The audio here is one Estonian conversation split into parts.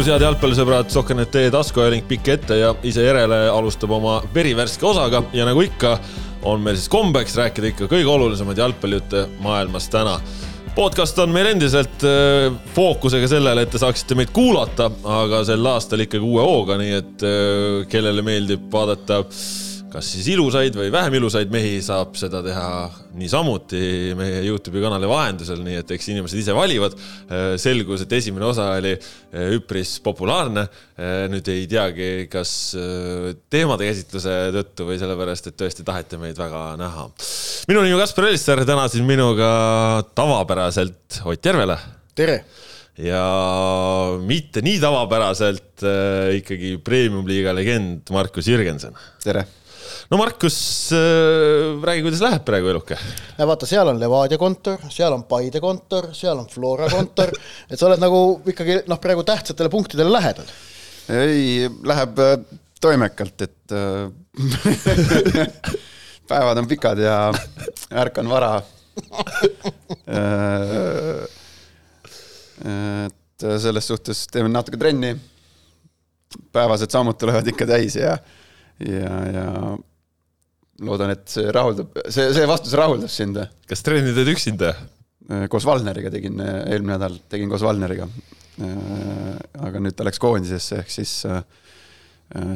tervitus, head jalgpallisõbrad, Sohkenet tee taskuajaling pikk ette ja ise järele alustab oma verivärske osaga ja nagu ikka, on meil siis kombeks rääkida ikka kõige olulisemaid jalgpallijutte maailmas täna. podcast on meil endiselt äh, fookusega sellele, et te saaksite meid kuulata, aga sel aastal ikkagi uue hooga, nii et äh, kellele meeldib vaadata kas siis ilusaid või vähem ilusaid mehi saab seda teha niisamuti meie Youtube'i kanali vahendusel, nii et eks inimesed ise valivad. selgus, et esimene osa oli eh, üpris populaarne. Eh, nüüd ei teagi, kas teemade käsitluse tõttu või sellepärast, et tõesti taheti meid väga näha. minu nimi on Kaspar Elisser, täna siin minuga tavapäraselt Ott Järvela. tere ja mitte nii tavapäraselt äh, ikkagi premium-liiga legend Markus Jürgenson. tere no Markus äh,, räägi, kuidas läheb praegu eluke? vaata, seal on Levadia kontor, seal on Paide kontor, seal on Flora kontor, et sa oled nagu ikkagi noh, praegu tähtsatele punktidele lähedal. ei, läheb äh, toimekalt, et äh, päevad on pikad ja ärkan vara äh, et selles suhtes teeme natuke trenni. päevased sammud tulevad ikka täis ja, ja, ja loodan, et see rahuldab, see, see vastus rahuldas sind. kas trenni teed üksinda? Äh, koos Valneriga tegin, äh, eelmine nädal tegin koos Valneriga. Äh, aga nüüd ta läks koondisesse, ehk siis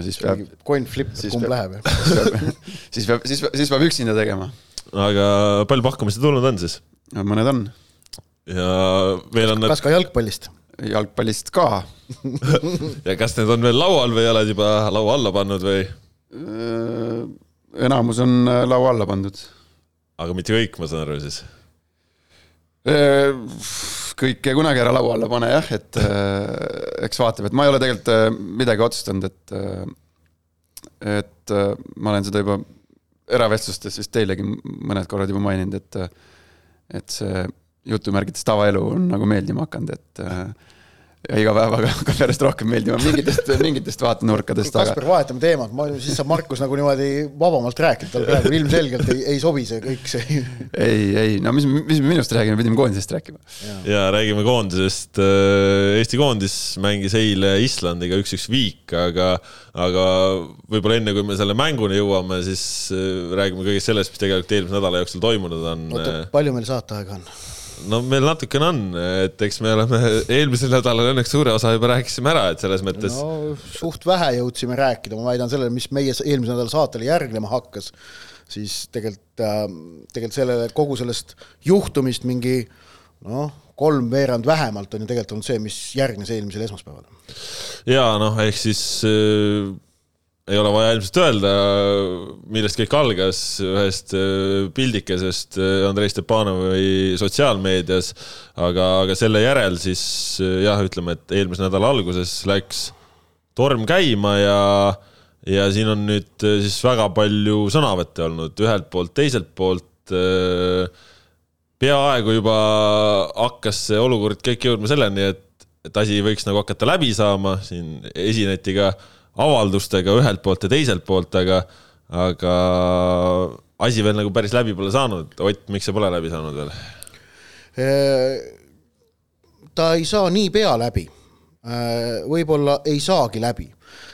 siis peab. coin flip, kumb peab, läheb, siis peab, siis, siis peab üksinda tegema. aga palju pakkumisi tulnud on siis? mõned on. ja veel on kas ka jalgpallist? jalgpallist ka ja kas need on veel laual või oled juba laua alla pannud või? Enamus on äh, laua alla pandud. aga mitte kõik, ma saan aru siis? Äh, kõike kunagi ära laua alla pane jah, et äh, eks vaatab, et ma ei ole tegelikult midagi otsustanud, et et ma olen seda juba eravestlustes vist teilegi mõned korrad juba maininud, et et see jutumärgites tavaelu on nagu meeldima hakanud, et ja iga päevaga hakkab järjest rohkem meeldima mingitest, mingitest vaatenurkadest. Kaspar, vahetame teemat, ma, siis saab Markus nagu niimoodi vabamalt rääkida, tal praegu ilmselgelt ei, ei sobi see kõik see. ei, ei, no mis, mis me minust räägime, pidime koondisest rääkima. ja räägime koondisest. Äh, Eesti koondis mängis eile Islandiga üks-üks viik, aga, aga võib-olla enne, kui me selle mänguni jõuame, siis äh, räägime kõigest sellest, mis tegelikult eelmise nädala jooksul toimunud on. oota, palju meil saateaega on? No meil natukene on, et eks me oleme eelmisel nädalal õnneks suure osa juba rääkisime ära, et selles mõttes. no suht vähe jõudsime rääkida, ma väidan sellele, mis meie eelmise nädala saatele järgnema hakkas, siis tegelikult äh,, tegelikult sellele kogu sellest juhtumist mingi noh, kolmveerand vähemalt on ju tegelikult olnud see, mis järgnes eelmisel esmaspäeval. ja noh, ehk siis äh, ei ole vaja ilmselt öelda, millest kõik algas, ühest äh, pildikesest äh, Andrei Stepanovi sotsiaalmeedias, aga, aga selle järel siis äh, jah, ütleme, et eelmise nädala alguses läks torm käima ja ja siin on nüüd siis väga palju sõnavõtte olnud. Ühelt poolt, teiselt poolt peaaegu juba hakkas see olukord kõik jõudma selleni, et, et asi võiks nagu hakata läbi saama, siin esineti ka äh, avaldustega ühelt poolt ja teiselt poolt, aga, aga asi veel nagu päris läbi pole saanud. Ott, miks see pole läbi saanud veel? ta ei saa niipea läbi. võib-olla ei saagi läbi,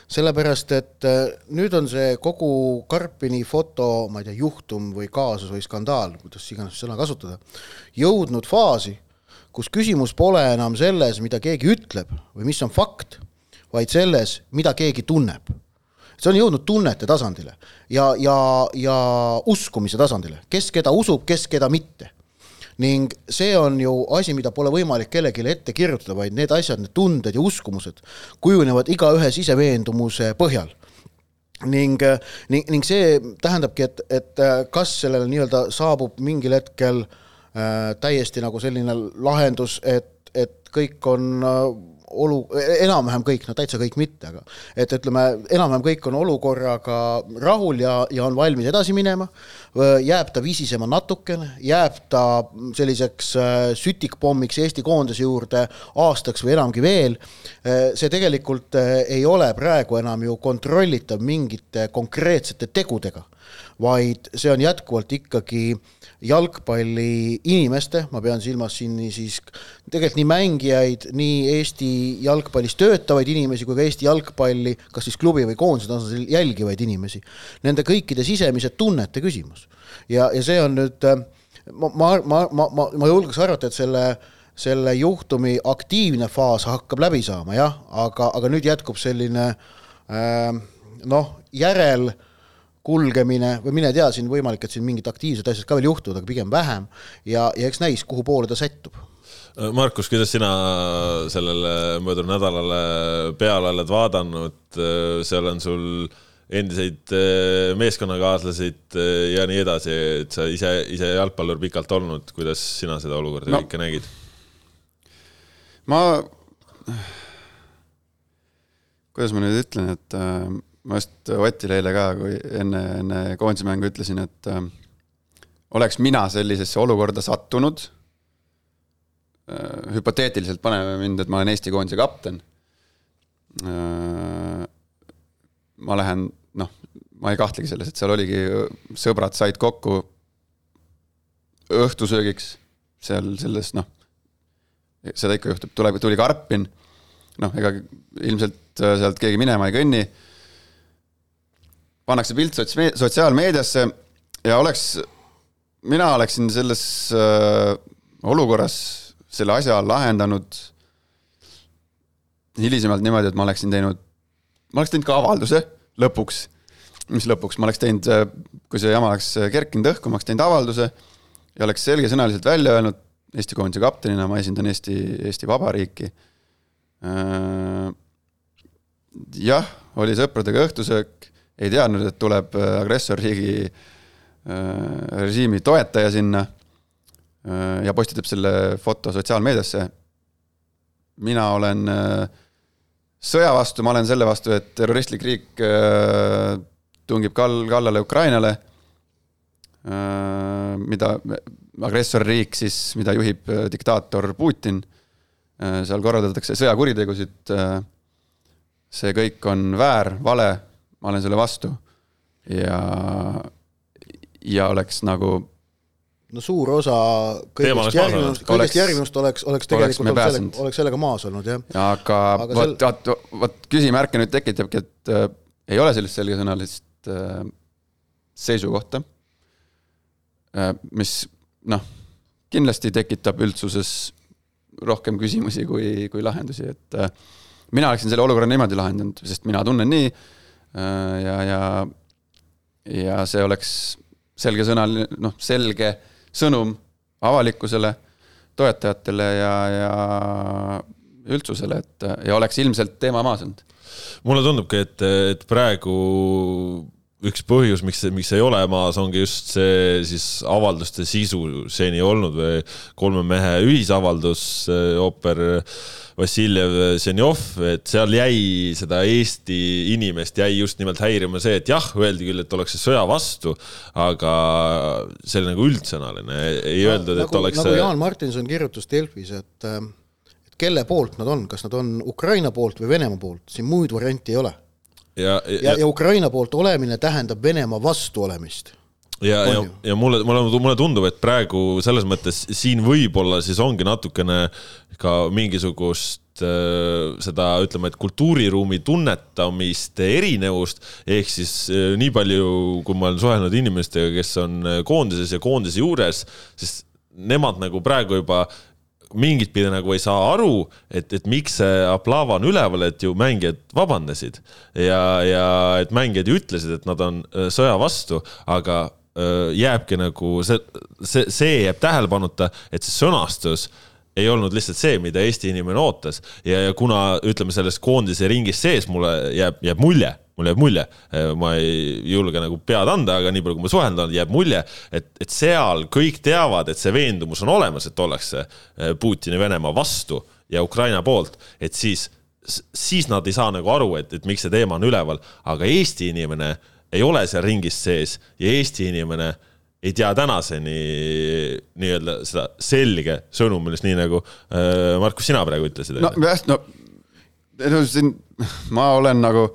sellepärast et nüüd on see kogu Karpini foto, ma ei tea, juhtum või kaasus või skandaal, kuidas iganes sõna kasutada, jõudnud faasi, kus küsimus pole enam selles, mida keegi ütleb või mis on fakt vaid selles, mida keegi tunneb. see on jõudnud tunnete tasandile ja, ja, ja uskumise tasandile, kes keda usub, kes keda mitte ning see on ju asi, mida pole võimalik kellelegi ette kirjutada, vaid need asjad, need tunded ja uskumused kujunevad igaühe siseveendumuse põhjal. ning, ning, ning see tähendabki, et, et kas sellele nii-öelda saabub mingil hetkel äh, täiesti nagu selline lahendus, et kõik on äh, olu, enam-vähem kõik, no täitsa kõik mitte, aga et ütleme, enam-vähem kõik on olukorraga rahul ja, ja on valmis edasi minema, jääb ta visisema natukene, jääb ta selliseks äh, sütikpommiks Eesti koondise juurde aastaks või enamgi veel, äh, see tegelikult äh, ei ole praegu enam ju kontrollitav mingite konkreetsete tegudega, vaid see on jätkuvalt ikkagi äh, jalgpalli inimeste, ma pean silmas siin siis tegelikult nii mängijaid, nii Eesti jalgpallis töötavaid inimesi kui ka Eesti jalgpalli, kas siis klubi või koondise tasandil jälgivaid inimesi. Nende kõikide sisemise tunnete küsimus. ja, ja see on nüüd, äh, ma, ma, ma, ma, ma, ma julgeks arvata, et selle, selle juhtumi aktiivne faas hakkab läbi saama, jah, aga, aga nüüd jätkub selline äh, noh, järel kulgemine või mine tea, siin võimalik, et siin mingid aktiivsed asjad ka veel juhtuvad, aga pigem vähem ja, ja eks näis, kuhu poole ta sättub Markus, kuidas sina sellele möödunud nädalale peale oled vaadanud, seal on sul endiseid meeskonnakaaslasid eh, ja nii edasi, et sa ise, ise jalgpallur pikalt olnud, kuidas sina seda olukorda no. kõike nägid? ma, kuidas ma nüüd ütlen, et äh, ma just Otile eile ka, kui enne, enne koondise mängu ütlesin, et äh, oleks mina sellisesse olukorda sattunud Äh, hüpoteetiliselt paneme mind, et ma olen Eesti koondise kapten. Äh, ma lähen, noh, ma ei kahtlegi selles, et seal oligi, sõbrad said kokku õhtusöögiks seal selles, noh, seda ikka juhtub, tuleb, tuli Karpin, noh, ega ilmselt äh, sealt keegi minema ei kõnni. pannakse pilt sots-, sotsiaalmeediasse ja oleks, mina oleksin selles äh, olukorras selle asja lahendanud hilisemalt niimoodi, et ma oleksin teinud, ma oleks teinud ka avalduse lõpuks, mis lõpuks, ma oleks teinud, kui see jama oleks kerkinud õhku, ma oleks teinud avalduse ja oleks selgesõnaliselt välja öelnud, Eesti koondise kaptenina ma esindan Eesti, Eesti Vabariiki. jah, oli sõpradega õhtusöök, ei teadnud, et tuleb agressorriigi režiimi toetaja sinna ja postitab selle foto sotsiaalmeediasse. mina olen äh, sõja vastu, ma olen selle vastu, et terroristlik riik äh, tungib kall-, kallale Ukrainale, mida, agressorriik siis, mida juhib diktaator Putin, seal korraldatakse sõjakuritegusid, see kõik on väär, vale, ma olen selle vastu. Ja, ja oleks nagu no suur osa kõigest järgnevust, kõigest järgnevust oleks, oleks tegelikult oleks, sellega, oleks sellega maas olnud, jah. aga, aga vot sel..., vot, vot küsimärke nüüd tekitabki, et äh, ei ole sellist selgesõnalist äh, seisukohta äh,, mis noh, kindlasti tekitab üldsuses rohkem küsimusi kui, kui lahendusi, et äh, mina oleksin selle olukorra niimoodi lahendanud, sest mina tunnen nii äh, ja, ja ja see oleks selgesõnaline, noh, selge sõnum avalikkusele, toetajatele ja, ja üldsusele, et ja oleks ilmselt teema maas olnud. mulle tundubki, et, et praegu üks põhjus, miks, miks ei ole maas, ongi just see siis avalduste sisu seni olnud või kolme mehe ühisavaldus, ooper Vassiljev Zenjov, et seal jäi seda Eesti inimest jäi just nimelt häirima see, et jah, öeldi küll, et ollakse sõja vastu, aga see oli nagu üldsõnaline, ei no, öeldud, et nagu, oleks nagu Jaan Martinson kirjutas Delfis, et et kelle poolt nad on, kas nad on Ukraina poolt või Venemaa poolt, siin muid variante ei ole ja, ja, ja, ja. Ukraina poolt olemine tähendab Venemaa vastu olemist ja, ja, ja mulle, mulle, mulle tundub, et praegu selles mõttes siin võib-olla siis ongi natukene ka mingisugust äh, seda, ütleme, et kultuuriruumi tunnetamist erinevust, ehk siis äh, nii palju, kui ma olen suhelnud inimestega, kes on äh, koondises ja koondise juures, siis nemad nagu praegu juba mingit pidi nagu ei saa aru, et, et miks see aplaava on üleval, et ju mängijad vabandasid. Ja, ja et mängijad ju ütlesid, et nad on äh, sõja vastu, aga äh, jääbki nagu see, see, see jääb tähelepanuta, et see sõnastus ei olnud lihtsalt see, mida Eesti inimene ootas. Ja, ja kuna ütleme, selles koondise ringis sees mulle jääb, jääb mulje mulle jääb mulje, ma ei julge nagu pead anda, aga nii palju, kui ma suhelnud olen, jääb mulje, et, et seal kõik teavad, et see veendumus on olemas, et ollakse eh, Putini Venemaa vastu ja Ukraina poolt, et siis, siis nad ei saa nagu aru, et, et miks see teema on üleval, aga Eesti inimene ei ole seal ringis sees ja Eesti inimene ei tea tänaseni nii-öelda seda selge sõnumit, nii nagu äh, Markus, sina praegu ütlesid. no jah, no, no siin ma olen nagu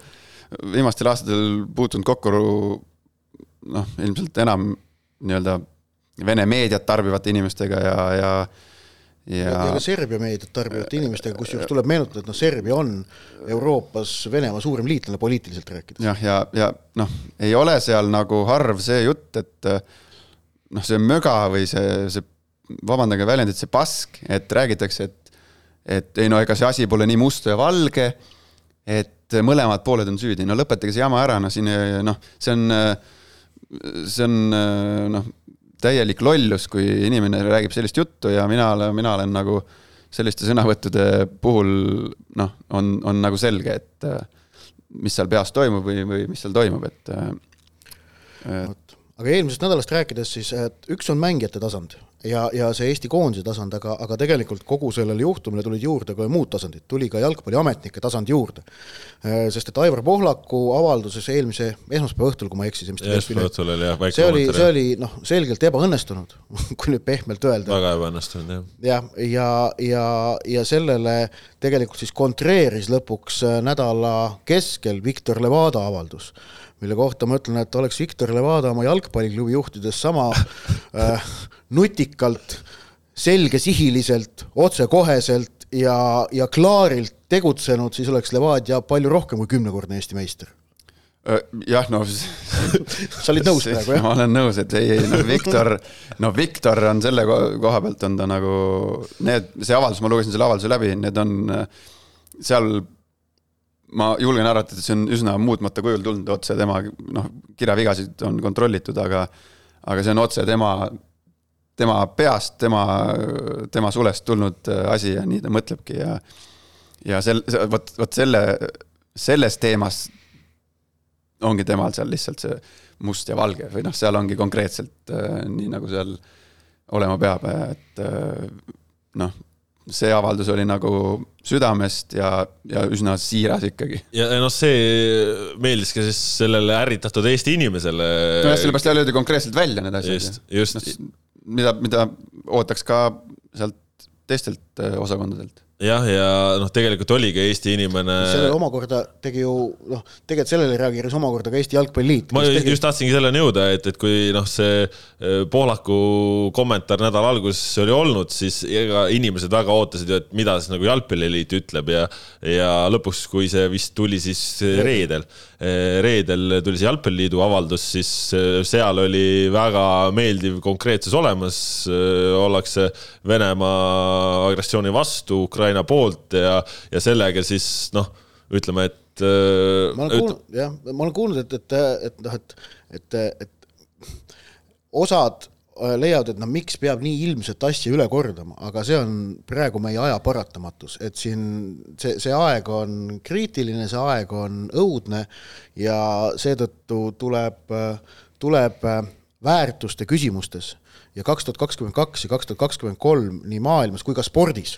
viimastel aastatel puutunud kokku noh, ilmselt enam nii-öelda Vene meediat tarbivate inimestega ja, ja ja, ja ka Serbia meediat tarbivate inimestega, kusjuures tuleb meenutada, et noh, Serbia on Euroopas Venemaa suurim liitlane poliitiliselt rääkides. jah, ja, ja, ja noh, ei ole seal nagu harv see jutt, et noh, see möga või see, see, vabandage väljendit, see pask, et räägitakse, et et ei no ega see asi pole nii must ja valge, et mõlemad pooled on süüdi, no lõpetage see jama ära, no siin noh, see on, see on noh täielik lollus, kui inimene räägib sellist juttu ja mina olen, mina olen nagu selliste sõnavõttude puhul noh, on, on nagu selge, et mis seal peas toimub või, või mis seal toimub, et, et.... aga eelmisest nädalast rääkides siis, et üks on mängijate tasand ja, ja see Eesti koondise tasand, aga, aga tegelikult kogu sellele juhtumile tulid juurde ka muud tasandid, tuli ka jalgpalliametnike tasand juurde. Äh, sest et Aivar Pohlaku avalduses eelmise esmaspäeva õhtul, kui ma ei eksi, see, mis ta esmaspäeva õhtul oli jah, väike see oli, see oli noh, selgelt ebaõnnestunud, kui nüüd pehmelt öelda. väga ebaõnnestunud, jah. jah, ja, ja, ja, ja sellele tegelikult siis kontreeris lõpuks äh, nädala keskel Viktor Levada avaldus mille kohta ma ütlen, et oleks Viktor Levada oma jalgpalliklubi juhtides sama äh, nutikalt, selgesihiliselt, otsekoheselt ja, ja klaarilt tegutsenud, siis oleks Levadia palju rohkem kui kümnekordne Eesti meister jah, no sa olid nõus praegu, jah? ma olen nõus, et ei, ei noh, Viktor, no Viktor on selle koha pealt on ta nagu, need, see avaldus, ma lugesin selle avalduse läbi, need on seal ma julgen arvata, et see on üsna muutmata kujul tulnud otse tema, noh, kirjavigasid on kontrollitud, aga aga see on otse tema, tema peast, tema, tema sulest tulnud äh, asi ja nii ta mõtlebki ja ja sel-, vot, vot selle, selles teemas ongi temal seal lihtsalt see must ja valge või noh, seal ongi konkreetselt äh, nii, nagu seal olema peab, et äh, noh, see avaldus oli nagu südamest ja, ja üsna siiras ikkagi. ja noh, see meeldis ka siis sellele ärritatud Eesti inimesele. nojah, sellepärast jälle öeldi konkreetselt välja need asjad. just, just no,. mida, mida ootaks ka sealt teistelt äh, osakondadelt jah, ja noh, tegelikult oligi Eesti inimene. sellele omakorda tegi ju noh, tegelikult sellele reageeris omakorda ka Eesti Jalgpalliliit. ma tegi... just tahtsingi selleni jõuda, et, et kui noh, see äh, Pohlaku kommentaar nädala alguses oli olnud, siis ega inimesed väga ootasid ju, et mida siis nagu Jalgpalliliit ütleb ja ja lõpuks, kui see vist tuli siis reedel, äh, reedel tuli see Jalgpalliliidu avaldus, siis seal oli väga meeldiv konkreetsus olemas, ollakse Venemaa agressiooni vastu, Ukraina Ukraina poolt ja, ja sellega siis noh, ütleme, et. Äh, ma olen kuulnud, jah, ma olen kuulnud, et, et, et noh, et, et, et osad äh, leiavad, et noh, miks peab nii ilmset asja üle kordama, aga see on praegu meie aja paratamatus, et siin see, see aeg on kriitiline, see aeg on õudne ja seetõttu tuleb, tuleb väärtuste küsimustes ja kaks tuhat kakskümmend kaks ja kaks tuhat kakskümmend kolm nii maailmas kui ka spordis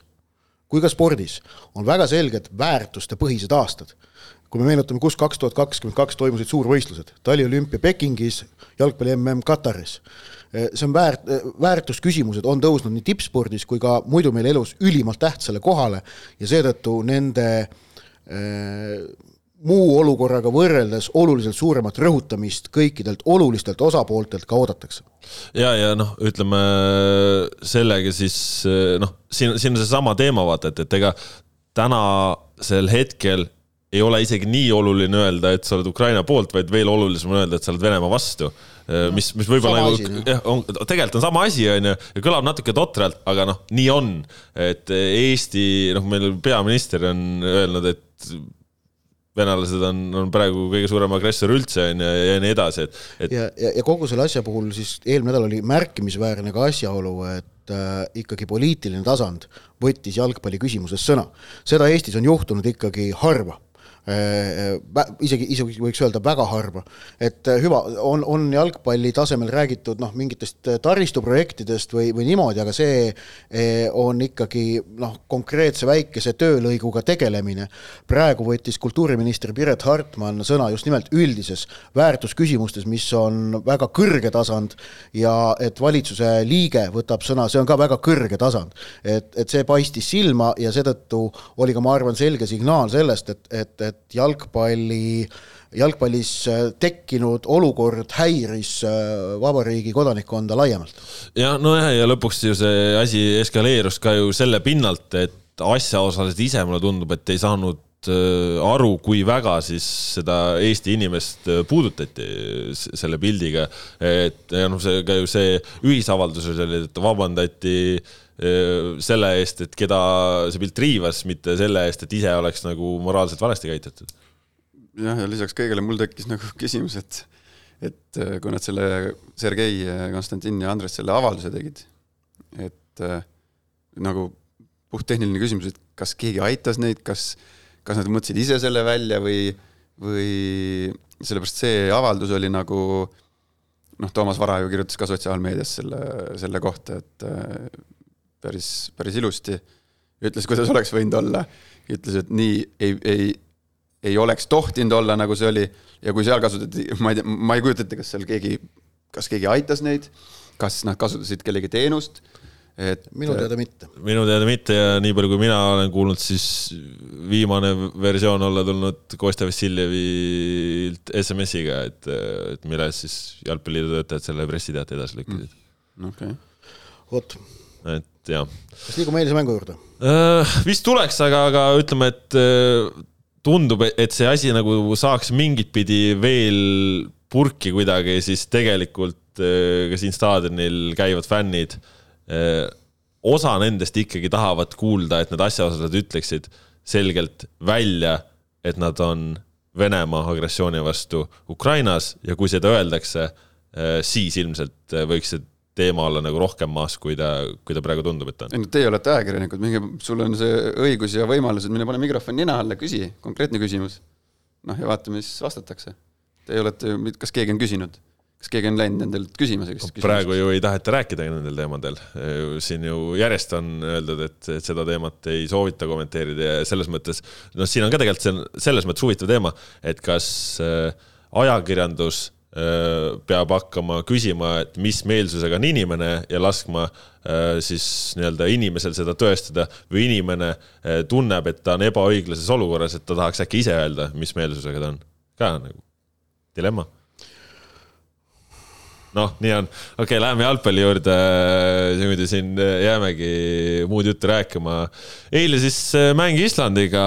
kui ka spordis on väga selged väärtustepõhised aastad. kui me meenutame, kus kaks tuhat kakskümmend kaks toimusid suurvõistlused, taliolümpia Pekingis, jalgpalli mm Kataris. see on väärt, väärtusküsimused on tõusnud nii tippspordis kui ka muidu meil elus ülimalt tähtsale kohale ja seetõttu nende muu olukorraga võrreldes oluliselt suuremat rõhutamist kõikidelt olulistelt osapooltelt ka oodatakse. ja, ja noh, ütleme sellega siis noh, siin, siin on seesama teema, vaata, et, et ega tänasel hetkel ei ole isegi nii oluline öelda, et sa oled Ukraina poolt, vaid veel olulisem on öelda, et sa oled Venemaa vastu. mis, mis võib-olla nagu jah, on, tegelikult on sama asi, on ju, ja kõlab natuke totralt, aga noh, nii on. et Eesti, noh, meil peaminister on öelnud, et venelased on, on praegu kõige suurem agressor üldse on ju ja, ja nii edasi, et, et. ja, ja, ja kogu selle asja puhul siis eelmine nädal oli märkimisväärne ka asjaolu, et äh, ikkagi poliitiline tasand võttis jalgpalli küsimuses sõna. seda Eestis on juhtunud ikkagi harva isegi, isegi võiks öelda väga harva, et äh, hüva, on, on jalgpalli tasemel räägitud noh, mingitest taristuprojektidest või, või niimoodi, aga see on ikkagi noh, konkreetse väikese töölõiguga tegelemine. praegu võttis kultuuriminister Piret Hartman sõna just nimelt üldises väärtusküsimustes, mis on väga kõrge tasand ja et valitsuse liige võtab sõna, see on ka väga kõrge tasand. et, et see paistis silma ja seetõttu oli ka, ma arvan, selge signaal sellest, et, et, et et jalgpalli jalgpallis äh, tekkinud olukord häiris äh, vabariigi kodanikkonda laiemalt. ja nojah, ja lõpuks ju see asi eskaleerus ka ju selle pinnalt, et asjaosalised ise, mulle tundub, et ei saanud äh, aru, kui väga siis seda Eesti inimest puudutati selle pildiga. et ja noh, see ka ju see ühisavaldus oli, et vabandati selle eest, et keda see pilt riivas, mitte selle eest, et ise oleks nagu moraalselt valesti käitutud. Jah, ja lisaks kõigele mul tekkis nagu küsimus, et, et äh, kui nad selle Sergei, äh, Konstantin ja Andres selle avalduse tegid, et äh, nagu puhttehniline küsimus, et kas keegi aitas neid, kas, kas nad mõtlesid ise selle välja või, või sellepärast see avaldus oli nagu noh, Toomas Vara ju kirjutas ka sotsiaalmeedias selle, selle kohta, et päris, päris ilusti ütles, kuidas oleks võinud olla. ütles, et nii ei, ei ei oleks tohtinud olla, nagu see oli. ja kui seal kasutati, ma ei tea, ma ei kujuta ette, kas seal keegi, kas keegi aitas neid, kas nad kasutasid kellegi teenust et minu teada mitte. minu teada mitte ja nii palju, kui mina olen kuulnud, siis viimane versioon olla tulnud Kostja Vassiljevilt SMS-iga, et, et milles siis Jalgpalliliidu töötajad selle pressiteate edasi lükkasid mm.. okei okay.. vot. et jah. kas liigume eilse mängu juurde uh,? vist tuleks, aga, aga ütleme, et uh, tundub, et see asi nagu saaks mingit pidi veel purki kuidagi, siis tegelikult äh, ka siin staadionil käivad fännid, äh, osa nendest ikkagi tahavad kuulda, et need asjaosalised ütleksid selgelt välja, et nad on Venemaa agressiooni vastu Ukrainas ja kui seda öeldakse, siis ilmselt võiks see teema olla nagu rohkem maas, kui ta, kui ta praegu tundub, et on. ei no teie olete ajakirjanikud, minge, sul on see õigus ja võimalus, et mine pane mikrofon nina alla, küsi, konkreetne küsimus. noh, ja vaata, mis vastatakse. Teie olete, kas keegi on küsinud? kas keegi on läinud nendelt küsima sellist küsimust? praegu ju ei taheta rääkida nendel teemadel. siin ju järjest on öeldud, et, et seda teemat ei soovita kommenteerida ja selles mõttes, noh, siin on ka tegelikult see on selles mõttes huvitav teema, et kas äh, ajakirjandus peab hakkama küsima, et mis meelsusega on inimene ja laskma äh, siis nii-öelda inimesel seda tõestada või inimene äh, tunneb, et ta on ebaõiglases olukorras, et ta tahaks äkki ise öelda, mis meelsusega ta on. ka nagu dilemma noh, nii on. okei okay,, läheme jalgpalli juurde. niimoodi siin jäämegi muud juttu rääkima. eile siis äh, mäng Islandiga,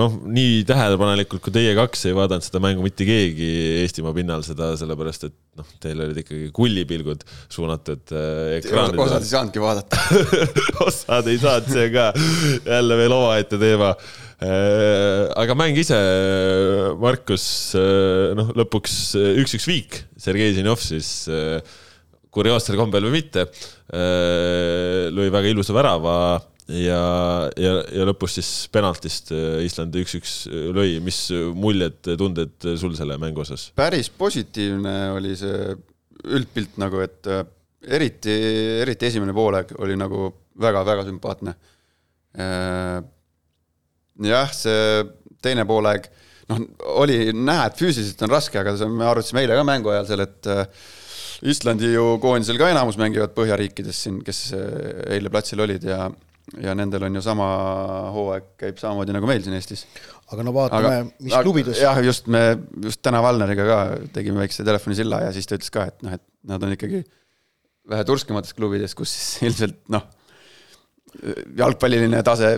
noh, nii tähelepanelikult kui teie kaks ei vaadanud seda mängu mitte keegi Eestimaa pinnal seda, sellepärast et noh, teil olid ikkagi kullipilgud suunatud äh, ekraanidele. osad ei saanudki vaadata osad ei saanud, see ka jälle veel omaette teema aga mäng ise, Markus, äh, noh, lõpuks äh, üks-üks viik, Sergei Zinjov siis kurioossel kombel või mitte, lõi väga ilusa värava ja, ja, ja lõpus siis penaltist Island üks-üks lõi, mis muljed, tunded sul selle mängu osas? päris positiivne oli see üldpilt nagu, et eriti, eriti esimene poolaeg oli nagu väga-väga sümpaatne jah, see teine poolaeg, noh, oli näha, et füüsiliselt on raske, aga me arutasime eile ka mängu ajal seal, et äh, Islandi ju koondisel ka enamus mängivad Põhjariikides siin, kes äh, eile platsil olid ja ja nendel on ju sama hooaeg käib samamoodi nagu meil siin Eestis. aga no vaatame, mis aga, klubides. jah, just me just täna Valneriga ka tegime väikse telefonisilla ja siis ta ütles ka, et noh, et nad on ikkagi vähe turskemates klubides, kus siis ilmselt noh, jalgpalliline tase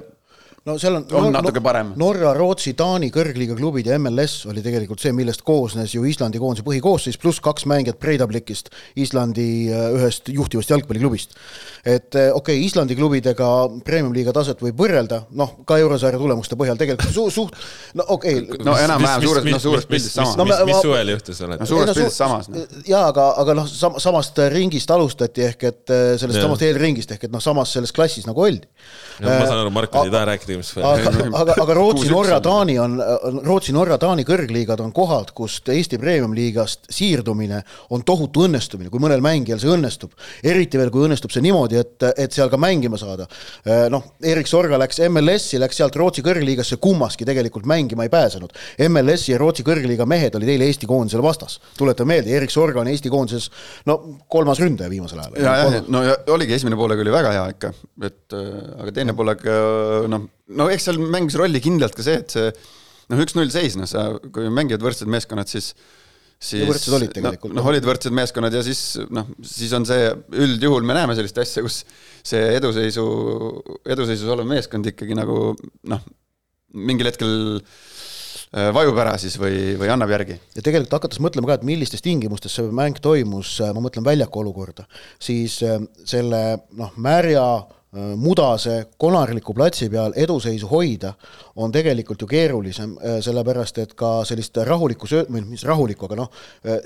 no seal on, on no, natuke parem. Norra, Rootsi, Taani kõrgliiga klubid ja MLS oli tegelikult see, millest koosnes ju Islandi koondise põhikoosseis, pluss kaks mängijat Breidablikist, Islandi äh, ühest juhtivast jalgpalliklubist. et äh, okei okay,, Islandi klubidega premium-liiga taset võib võrrelda, noh, ka eurosarja tulemuste põhjal tegelikult su suht, no okei okay.. no enam-vähem suures, no suures pildis sama. no, mis, mis suvel juhtus oled? no suures pildis samas no.. jaa, aga, aga noh, sam-, samast ringist alustati ehk et äh, sellest samast eelringist ehk et noh, samas selles klassis nagu oldi. ma saan aru, Markus ei taha rääkida tegevus. aga, aga, aga Rootsi, Norra, Taani on, Rootsi, Norra, Taani kõrgliigad on kohad, kust Eesti Premium-liigast siirdumine on tohutu õnnestumine, kui mõnel mängijal see õnnestub. eriti veel, kui õnnestub see niimoodi, et, et seal ka mängima saada. noh, Erik Sorga läks MLS-i, läks sealt Rootsi kõrgliigasse, kummaski tegelikult mängima ei pääsenud. MLS-i ja Rootsi kõrgliiga mehed olid eile Eesti koondisele vastas. tuletame meelde, Erik Sorga on Eesti koondises no kolmas ründaja viimasel ajal. ja, ja, no ja oligi, esimene poolega oli väga hea ikka, et aga teine poolega noh no eks seal mängis rolli kindlalt ka see, et see noh, üks-null seis, noh sa, kui mängivad võrdsed meeskonnad, siis siis võrdsed olid tegelikult. noh, olid võrdsed meeskonnad ja siis noh, siis on see, üldjuhul me näeme sellist asja, kus see eduseisu, eduseisus olev meeskond ikkagi nagu noh, mingil hetkel äh, vajub ära siis või, või annab järgi ja tegelikult hakates mõtlema ka, et millistes tingimustes see mäng toimus, ma mõtlen väljaku olukorda, siis äh, selle noh, märja äh, mudase konarliku platsi peal eduseisu hoida on tegelikult ju keerulisem, sellepärast et ka sellist rahulikku söö-, või mis rahulikku, aga noh,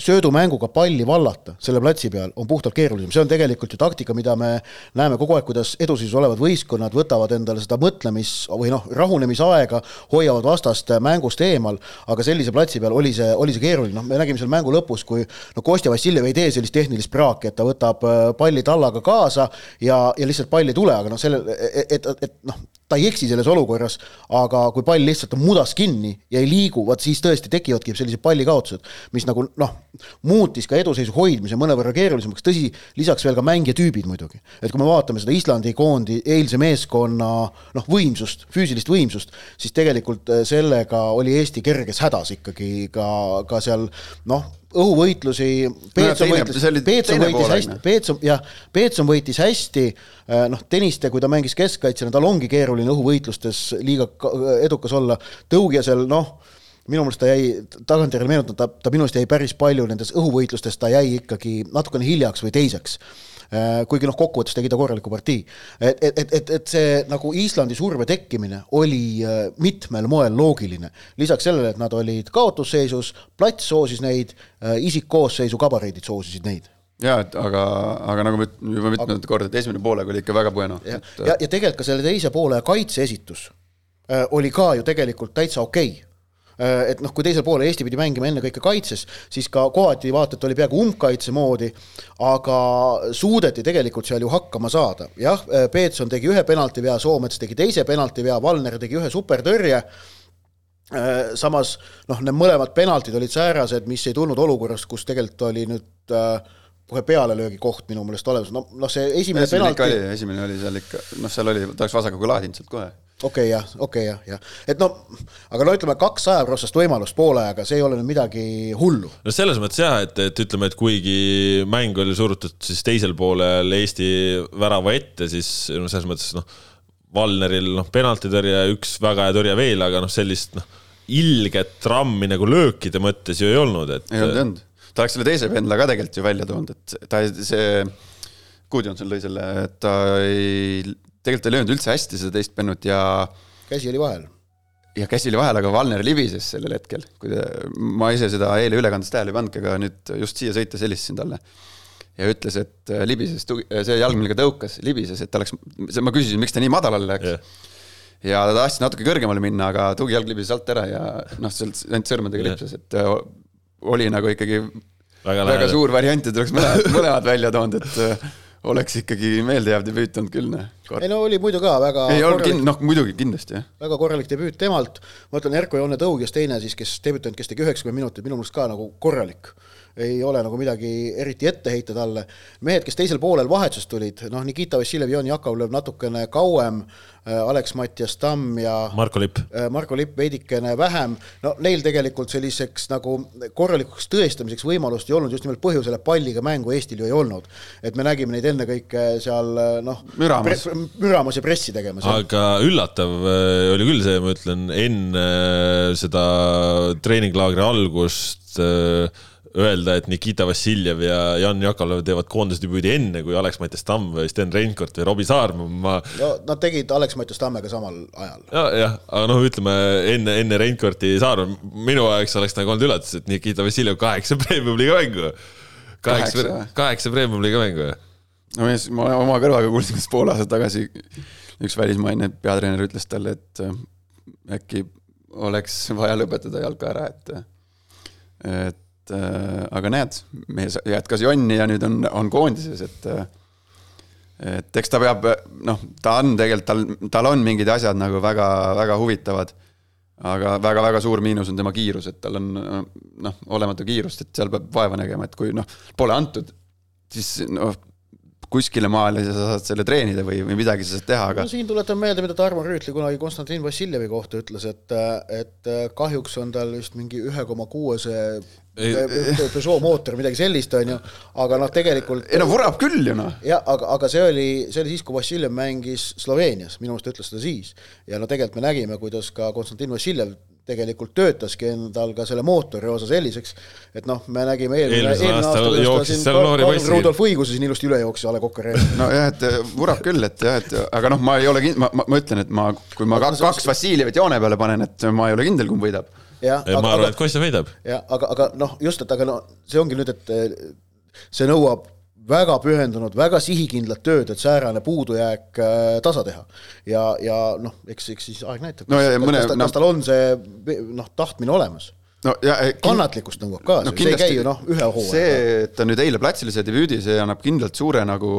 söödumänguga palli vallata selle platsi peal on puhtalt keerulisem, see on tegelikult ju taktika, mida me näeme kogu aeg, kuidas eduseisus olevad võistkonnad võtavad endale seda mõtlemis- või noh, rahunemisaega, hoiavad vastast mängust eemal, aga sellise platsi peal oli see, oli see keeruline, noh, me nägime seal mängu lõpus, kui no Kostja Vassiljev ei tee sellist tehnilist praaki, et ta võtab äh, palli tallaga kaasa ja, ja lihtsalt pall ei tule, aga noh, selle, et, et, et noh, ta ei eksi selles olukorras, aga kui pall lihtsalt on mudas kinni ja ei liigu, vot siis tõesti tekivadki sellised pallikaotused, mis nagu noh, muutis ka eduseisu hoidmise mõnevõrra keerulisemaks, tõsi, lisaks veel ka mängijatüübid muidugi. et kui me vaatame seda Islandi koondi eilse meeskonna noh, võimsust, füüsilist võimsust, siis tegelikult äh, sellega oli Eesti kerges hädas ikkagi ka, ka seal noh, õhuvõitlusi, Peetson teine- võitles Peetson võitis hästi noh., Peetson, jah, Peetson võitis hästi, noh, Tõniste, kui ta mängis keskkaitsjana, tal ongi keeruline õhuvõitlustes liiga ka- edukas olla, Tõugjasel noh, minu meelest ta jäi, tagantjärele meenutan, ta, ta minu arust jäi päris palju nendes õhuvõitlustes, ta jäi ikkagi natukene hiljaks või teiseks kuigi noh, kokkuvõttes tegi ta korraliku partii. et, et, et, et, et see nagu Islandi surve tekkimine oli äh, mitmel moel loogiline. lisaks sellele, et nad olid kaotusseisus, plats soosis neid, isikkoosseisu gabariidid soosisid neid jaa, et aga, aga nagu me juba mitmendat korda, et esimene poolega oli ikka väga bueno. ja, ja, ja tegelikult ka selle teise poole kaitse-esitus äh, oli ka ju tegelikult täitsa okei okay.. Et noh, kui teisel poolel Eesti pidi mängima ennekõike kaitses, siis ka kohati vaata, et oli peaaegu umbkaitse moodi, aga suudeti tegelikult seal ju hakkama saada. jah, Peetson tegi ühe penaltivea, Soomets tegi teise penaltivea, Valner tegi ühe superdõrje Äh, samas noh, need mõlemad penaltid olid säärased, mis ei tulnud olukorrast, kus tegelikult oli nüüd äh, kohe pealelöögi koht minu meelest olemas, no, noh, see esimene esimene penalti esimene oli seal ikka, noh, seal oli, ta oleks vasakuga laadinud sealt kohe. Okei okay, jah, okei okay, jah, jah, et no aga no ütleme, kaks sajaprotsest võimalust poole ajaga, see ei ole nüüd midagi hullu. no selles mõttes jah, et, et ütleme, et kuigi mäng oli surutud siis teisel poolel Eesti värava ette, siis no selles mõttes noh, Valneril noh, penaltitõrje, üks väga hea tõrje veel, aga noh, sellist noh, ilget rammi nagu löökide mõttes ju ei olnud, et ei olnud, ei olnud. ta oleks selle teise pendla ka tegelikult ju välja toonud, et ta see, Gudjonson lõi selle, et ta ei, tegelikult ei löönud üldse hästi seda teist pennut ja käsi oli vahel. ja käsi oli vahel, aga Valner libises sellel hetkel, kui ta, ma ise seda eile ülekandes tähele ei pannudki, aga nüüd just siia sõites helistasin talle ja ütles, et äh, libises, see jalg, millega tõukas, libises, et ta oleks, ma küsisin, miks ta nii madalale läks yeah. ja ta tahtis natuke kõrgemale minna, aga tugijalg libises alt ära ja noh, sealt ainult sõrmedega Jah. lipsas, et äh, oli nagu ikkagi väga väga lähedal. suur variant, et oleks mõlemad, mõlemad välja toonud, et äh, oleks ikkagi meeldejääv debüüt olnud küll, noh. ei no oli muidu ka väga ei olnud kind-, noh muidugi kindlasti jah. väga korralik debüüt temalt, ma ütlen, Erko Joone Tõuges teine siis, kes debütant, kes tegi üheksakümmend minutit, minu meelest ka nagu korralik. Ei ole nagu midagi eriti ette heita talle. mehed, kes teisel poolel vahetusest tulid, noh, Nikita Vassiljev, Jon Jakovlev natukene kauem, Alex Mattias Tamm ja Marko Lipp. äh, Marko Lipp veidikene vähem, no neil tegelikult selliseks nagu korralikuks tõestamiseks võimalust ei olnud just nimelt põhjusel, et palliga mängu Eestil ju ei olnud. et me nägime neid ennekõike seal noh, Müramas. müramas ja pressi tegemas. aga üllatav äh, oli küll see, ma ütlen, enne äh, seda treeninglaagri algust äh, öelda, et Nikita Vassiljev ja Jan Jakovlev teevad koondisdebüüdi enne, kui Alex-Mattias Tamm või Sten Reinkord või Robbie Saarma, ma no nad tegid Alex Mattias Tammega samal ajal. ja, jah, aga noh, ütleme enne, enne Reinkordi Saarma, minu ajaks oleks nagu olnud üllatus, et Nikita Vassiljev kaheksa premium-liiga mängu. Kaheksa kaheksa premium-liiga mängu. no ja siis ma oma kõrvaga kuulsin, kas pool aastat tagasi üks välismaine peatreener ütles talle, et äh, äkki oleks vaja lõpetada jalka ära, et et äh, aga näed, mees jätkas jonni ja nüüd on, on koondises, et äh, et eks ta peab, noh, ta on tegelikult, tal, tal on mingid asjad nagu väga-väga huvitavad aga väga-väga suur miinus on tema kiirus, et tal on noh, olematu kiirust, et seal peab vaeva nägema, et kui noh, pole antud, siis noh, kuskile maale sa saad selle treenida või, või midagi sa saad teha, aga no siin tuletan meelde, mida Tarmo Rüütli kunagi Konstantin Vassiljevi kohta ütles, et, et kahjuks on tal vist mingi ühe koma kuuese Peugeot mootor, midagi sellist, on ju, aga noh, tegelikult ei no vurab küll ju noh. jah, aga, aga see oli, see oli siis, kui Vassiljev mängis Sloveenias, minu meelest ta ütles seda siis. ja no tegelikult me nägime, kuidas ka Konstantin Vassiljev tegelikult töötaski endal ka selle mootori osa selliseks, et noh, me nägime eelmine, eelmine aasta, kuidas ta siin Rudolf Õiguse siin ilusti üle jooksis A Le Coq nojah, et vurab küll, et jah, et aga noh, ma ei ole kind-, ma, ma, ma ütlen, et ma, kui ma kaks, kaks Vassiljevit joone peale panen, et ma ei ole kindel, kumb võidab ja, ja ma arvan, et Kostja võidab. jah, aga, aga noh, just, et aga no see ongi nüüd, et eh, see nõuab väga pühendunud, väga sihikindlat tööd, et säärane puudujääk äh, tasa teha. ja, ja noh, eks, eks siis aeg näitab, kas, no, mõne, kas, ta, no, kas tal on see noh, tahtmine olemas no ja kannatlikkust nõuab ka no,, see ei käi ju noh, ühe hooaja. see, et ta nüüd eile platsile sai debüüdi, see annab kindlalt suure nagu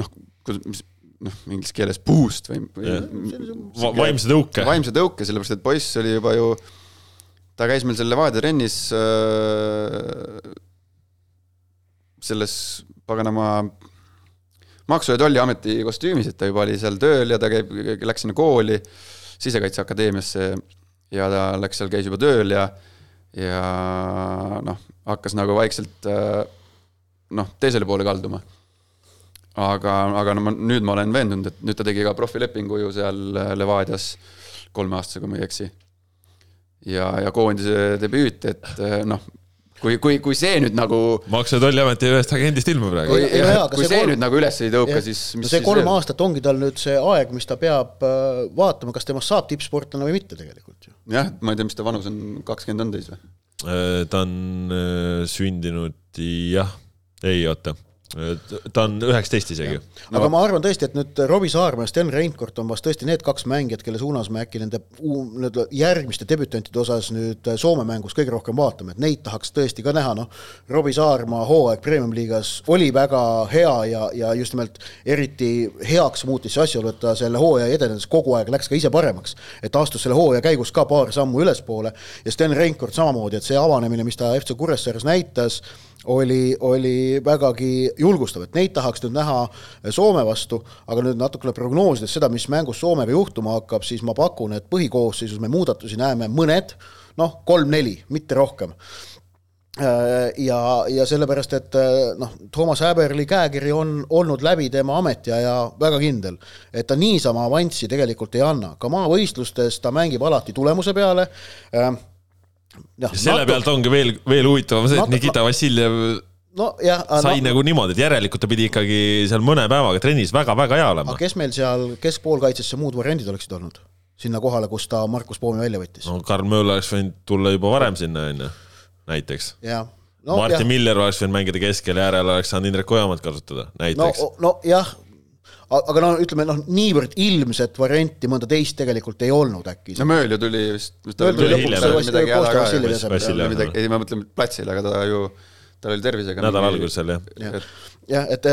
noh, noh, inglise keeles boost või, või yeah. vaimse tõuke. vaimse tõuke, sellepärast et poiss oli juba ju ta käis meil seal Levadia trennis äh, selles paganama maksu- ja tolliameti kostüümis, et ta juba oli seal tööl ja ta käib, läks sinna kooli, Sisekaitseakadeemiasse ja ta läks seal, käis juba tööl ja ja noh, hakkas nagu vaikselt äh, noh, teisele poole kalduma. aga, aga no ma nüüd ma olen veendunud, et nüüd ta tegi ka profilepingu ju seal Levadias kolme aastasega, kui ma ei eksi ja, ja koondise debüüt, et eh, noh, kui, kui, kui see nüüd nagu maksu- ja Tolliameti ühest agendist ilmub praegu. kui, ja, ja, kui see, see kolm... nüüd nagu üles ei tõuka, siis mis no see kolm veel? aastat ongi tal nüüd see aeg, mis ta peab äh, vaatama, kas temast saab tippsportlane või mitte tegelikult ju. jah, ma ei tea, mis ta vanus on, kakskümmend on täis või? Äh, ta on äh, sündinud jah, ei oota ta on üheksateist isegi. aga no. ma arvan tõesti, et nüüd Robbie Saarma ja Sten Reinkord on vast tõesti need kaks mängijat, kelle suunas me äkki nende nüüd järgmiste debütantide osas nüüd Soome mängus kõige rohkem vaatame, et neid tahaks tõesti ka näha, noh. Robbie Saarma hooaeg Premium-liigas oli väga hea ja, ja just nimelt eriti heaks muutis see asjaolu, et ta selle hooaja edenedes kogu aeg läks ka ise paremaks. et astus selle hooaja käigus ka paar sammu ülespoole ja Sten Reinkord samamoodi, et see avanemine, mis ta FC Kuressaares näitas oli, oli vägagi julgustav, et neid tahaks nüüd näha Soome vastu, aga nüüd natukene prognoosides seda, mis mängus Soomega juhtuma hakkab, siis ma pakun, et põhikoosseisus me muudatusi näeme mõned, noh, kolm-neli, mitte rohkem. Ja, ja sellepärast, et noh, Toomas Häberli käekiri on olnud läbi tema ametiaja väga kindel, et ta niisama avanssi tegelikult ei anna, ka maavõistlustes ta mängib alati tulemuse peale äh,, ja selle natu... pealt ongi veel, veel huvitavam see, et Nikita Vassiljev no, jah, sai no, nagu niimoodi, et järelikult ta pidi ikkagi seal mõne päevaga trennis väga-väga hea olema. kes meil seal keskpoolkaitsesse muud variandid oleksid olnud? sinna kohale, kus ta Markus Poomi välja võttis. no Karl Mööl oleks võinud tulla juba varem sinna, on ju, näiteks. No, Martin jah. Miller oleks võinud mängida keskel ja äärel oleks saanud Indrek Ojamat kasutada, näiteks. no, nojah, aga no ütleme noh, niivõrd ilmset varianti mõnda teist tegelikult ei olnud äkki. no Mööl ju tuli vist. Mööl tuli hiljem. midagi häda ka, ei ma mõtlen platsil, aga ta ju, tal oli tervisega. nädala alguses seal jah ja. jah, et,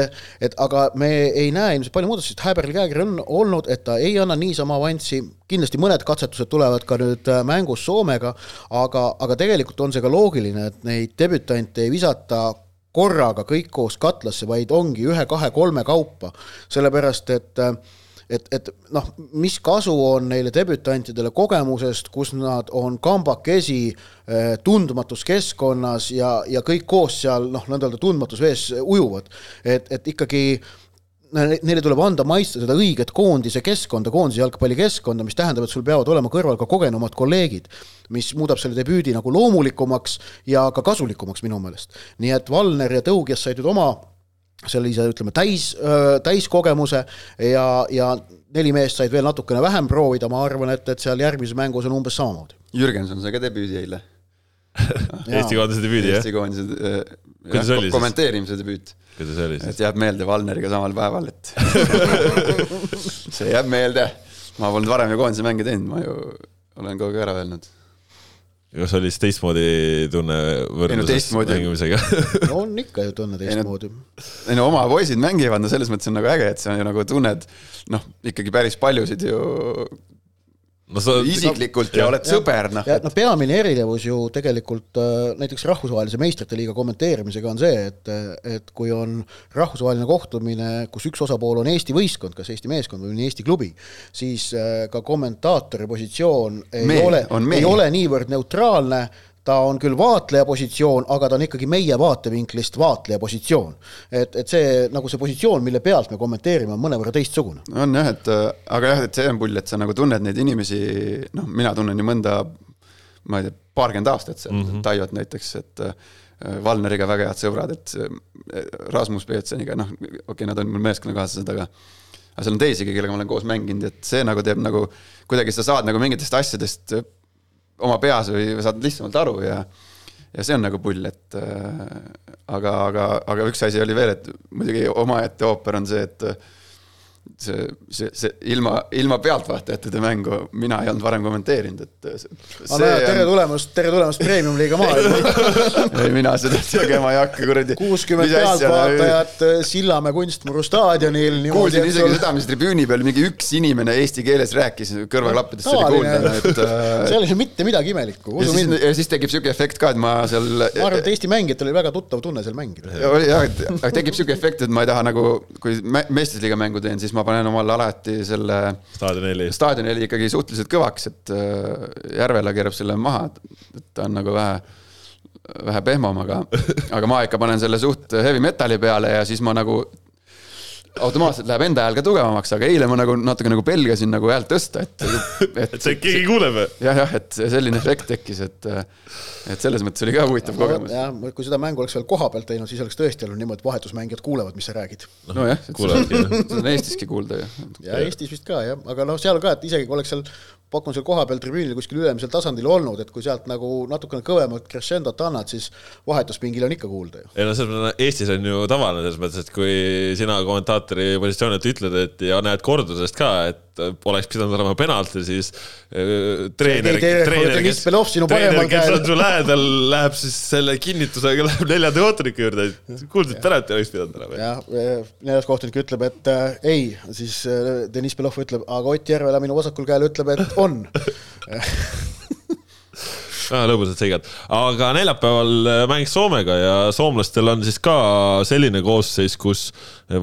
et aga me ei näe ilmselt palju muudatusi, sest Häberli käekiri on olnud, et ta ei anna niisama avanssi, kindlasti mõned katsetused tulevad ka nüüd äh, mängus Soomega, aga, aga tegelikult on see ka loogiline, et neid debütante ei visata korraga kõik koos katlasse, vaid ongi ühe-kahe-kolme kaupa, sellepärast et et, et noh, mis kasu on neile debütantidele kogemusest, kus nad on kambakesi eh, tundmatus keskkonnas ja, ja kõik koos seal noh, nõnda öelda tundmatus vees ujuvad. et, et ikkagi äh, neile tuleb anda maitsta seda õiget koondise keskkonda, koondise jalgpallikeskkonda, mis tähendab, et sul peavad olema kõrval ka kogenumad kolleegid, mis muudab selle debüüdi nagu loomulikumaks ja ka kasulikumaks minu meelest. nii et Valner ja Tõugjas said nüüd oma sellise, ütleme, täis, täiskogemuse ja, ja neli meest said veel natukene vähem proovida, ma arvan, et, et seal järgmises mängus on umbes samamoodi. Jürgenson sai ka debüüdi eile Eesti koondise debüüdi, jah? Eesti koondise äh, kommenteerimise debüüt kuidas oli siis? et jääb meelde Valneriga samal päeval, et see jääb meelde. ma polnud varem ju koondise mänge teinud, ma ju olen kogu aeg ära öelnud. kas oli siis teistmoodi tunne võrdluses no, mängimisega no on ikka ju tunne teistmoodi. ei no oma poisid mängivad, no selles mõttes on nagu äge, et sa ju nagu tunned noh, ikkagi päris paljusid ju no sa isiklikult ja, ja oled sõber, noh. ja noh, peamine erinevus ju tegelikult äh, näiteks rahvusvahelise meistrite liiga kommenteerimisega on see, et, et kui on rahvusvaheline kohtumine, kus üks osapool on Eesti võistkond, kas Eesti meeskond või Eesti klubi, siis äh, ka kommentaatori positsioon ei Meel, ole, ei ole niivõrd neutraalne ta on küll vaatleja positsioon, aga ta on ikkagi meie vaatevinklist vaatleja positsioon. et, et see nagu see positsioon, mille pealt me kommenteerime, on mõnevõrra teistsugune. on jah, et aga jah, et see on pull, et sa nagu tunned neid inimesi, noh, mina tunnen ju mõnda, ma ei tea, paarkümmend aastat sealt mm -hmm. Taiot näiteks, et äh, Valneriga väga head sõbrad, et Rasmus Peetseniga, noh, okei okay,, nad on mul meeskonnakaaslased, aga aga seal on teisigi, kellega ma olen koos mänginud, et see nagu teeb nagu, kuidagi sa saad nagu mingitest asjadest oma peas või saad lihtsamalt aru ja ja see on nagu pull, et äh, aga, aga, aga üks asi oli veel, et muidugi omaette ooper on see, et see, see, see ilma, ilma pealtvaatajateta mängu mina ei olnud varem kommenteerinud, et aga näed, tere tulemast, tere tulemast Premium-liiga maailma ei, mina seda tegema ei hakka, kuradi. kuuskümmend pealtvaatajat Sillamäe kunstmuru staadionil. kuulsin isegi sul... seda, mis tribüüni peal mingi üks inimene eesti keeles rääkis, kõrvaklappidest oli kuulda, et seal ei ole mitte midagi imelikku, usu mind. ja siis tekib siuke efekt ka, et ma seal. ma arvan, et Eesti mängijatel oli väga tuttav tunne seal mängida. jah, tekib siuke efekt, et ma ei taha nagu, kui meistriliiga mängu teen, siis ma panen omale alati selle staadionheli, staadionheli ikkagi suhteliselt kõvaks, et äh, Järvela keerab selle maha, et ta on nagu vähe, vähe pehmem, aga, aga ma ikka panen selle suht heavy metal'i peale ja siis ma nagu automaatselt läheb enda hääl ka tugevamaks, aga eile ma nagu natuke nagu pelgasin nagu häält tõsta, et, et. et see keegi kuuleb või? jah, jah, et selline efekt tekkis, et, et selles mõttes oli ka huvitav no, kogemus. jah, kui seda mängu oleks veel koha pealt teinud, siis oleks tõesti olnud niimoodi, et vahetusmängijad kuulevad, mis sa räägid. nojah, seda on Eestiski kuulda ju. ja Eestis vist ka jah, aga noh, seal ka, et isegi kui oleks seal pakun seal kohapeal tribüünil kuskil ülemisel tasandil olnud, et kui sealt nagu natukene kõvemat crescendot annad, siis vahetuspingil on ikka kuulda ju. ei no selles mõttes, Eestis on ju tavaline selles mõttes, et kui sina kommentaatori positsioonilt ütled, et ja näed kordusest ka, et oleks pidanud olema penalti, siis äh, treener, treener, kes, treener, kes on su lähedal, läheb siis selle kinnitusega, läheb neljanda kohtuniku juurde, et kuulsid, penalti oleks pidanud olema. jah, neljas kohtunik ütleb, et äh, ei, siis äh, Deniss Belov ütleb, aga Ott Järvela minu vasakul käel ütleb, et on. Väga lõbusad seigad, aga neljapäeval äh, mängiks Soomega ja soomlastel on siis ka selline koosseis, kus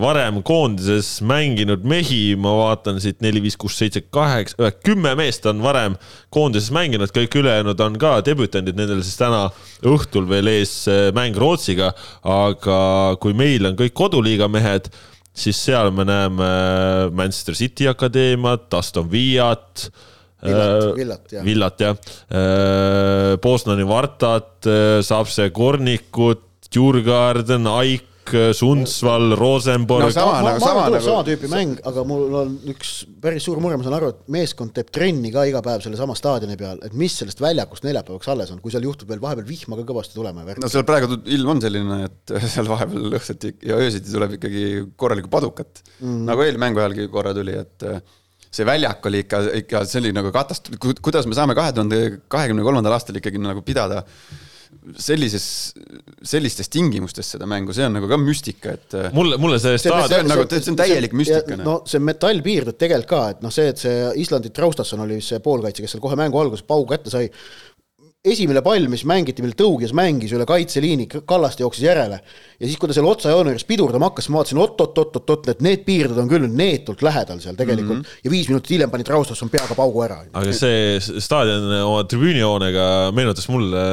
varem koondises mänginud mehi, ma vaatan siit neli, viis, kuus, seitse, kaheksa, äh, kümme meest on varem koondises mänginud, kõik ülejäänud on ka debütandid, nendel siis täna õhtul veel ees äh, mäng Rootsiga, aga kui meil on kõik koduliiga mehed, siis seal me näeme Manchester City akadeemiat, Aston Villat Villat, äh, Villat, jah. Villat, jah. Äh, Bosnani Vartat, äh, saab see Kornikut, Djurgarden, Aik, Sundsvall, Rosenborg no,. sama, nagu sama, nagu... sama tüüpi mäng, aga mul on üks päris suur mure, ma saan aru, et meeskond teeb trenni ka iga päev sellesama staadioni peal, et mis sellest väljakust neljapäevaks alles on, kui seal juhtub veel vahepeal vihma ka kõvasti tulema. no seal praegu ilm on selline, et seal vahepeal õhtuti ja öösiti tuleb ikkagi korralikku padukat mm., nagu eelmängu ajalgi korra tuli, et see väljak oli ikka, ikka see oli nagu katastroof, kuidas me saame kahe tuhande kahekümne kolmandal aastal ikkagi nagu pidada sellises, sellistes tingimustes seda mängu, see on nagu ka müstika, et. mulle, mulle see staadion. see on nagu, see on täielik müstika. Noh. no see metallpiirdud tegelikult ka, et noh, see, et see Islandi Traustasson oli see poolkaitse, kes seal kohe mängu alguses paugu kätte sai esimene pall, mis mängiti, mille tõugjas mängis üle kaitseliini, Kallaste jooksis järele. ja siis, kui ta seal otsajoone juures pidurdama hakkas, ma vaatasin oot-oot-oot-oot, et need piirded on küll neetult lähedal seal tegelikult mm -hmm. ja viis minutit hiljem pani Traustasson peaga paugu ära. aga see staadion oma tribüünijoonega meenutas mulle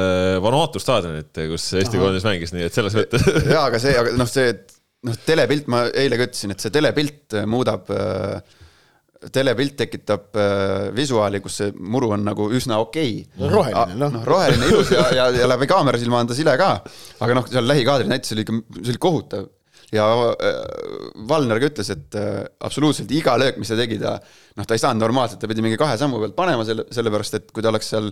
Vanuatu staadionit, kus Eesti koondis mängis, nii et selles mõttes. jaa, aga see, aga noh, see, noh, telepilt, ma eile ka ütlesin, et see telepilt muudab äh, telepilt tekitab äh, visuaali, kus see muru on nagu üsna okei okay.. roheline, noh no,. roheline, ilus ja, ja, ja läbi kaamera silma on ta sile ka. aga noh, seal lähikaadri näitus oli ikka, see oli kohutav. ja äh, Valner ka ütles, et äh, absoluutselt iga löök, mis ta tegi, ta noh, ta ei saanud normaalselt, ta pidi mingi kahe sammu pealt panema selle, sellepärast et kui ta oleks seal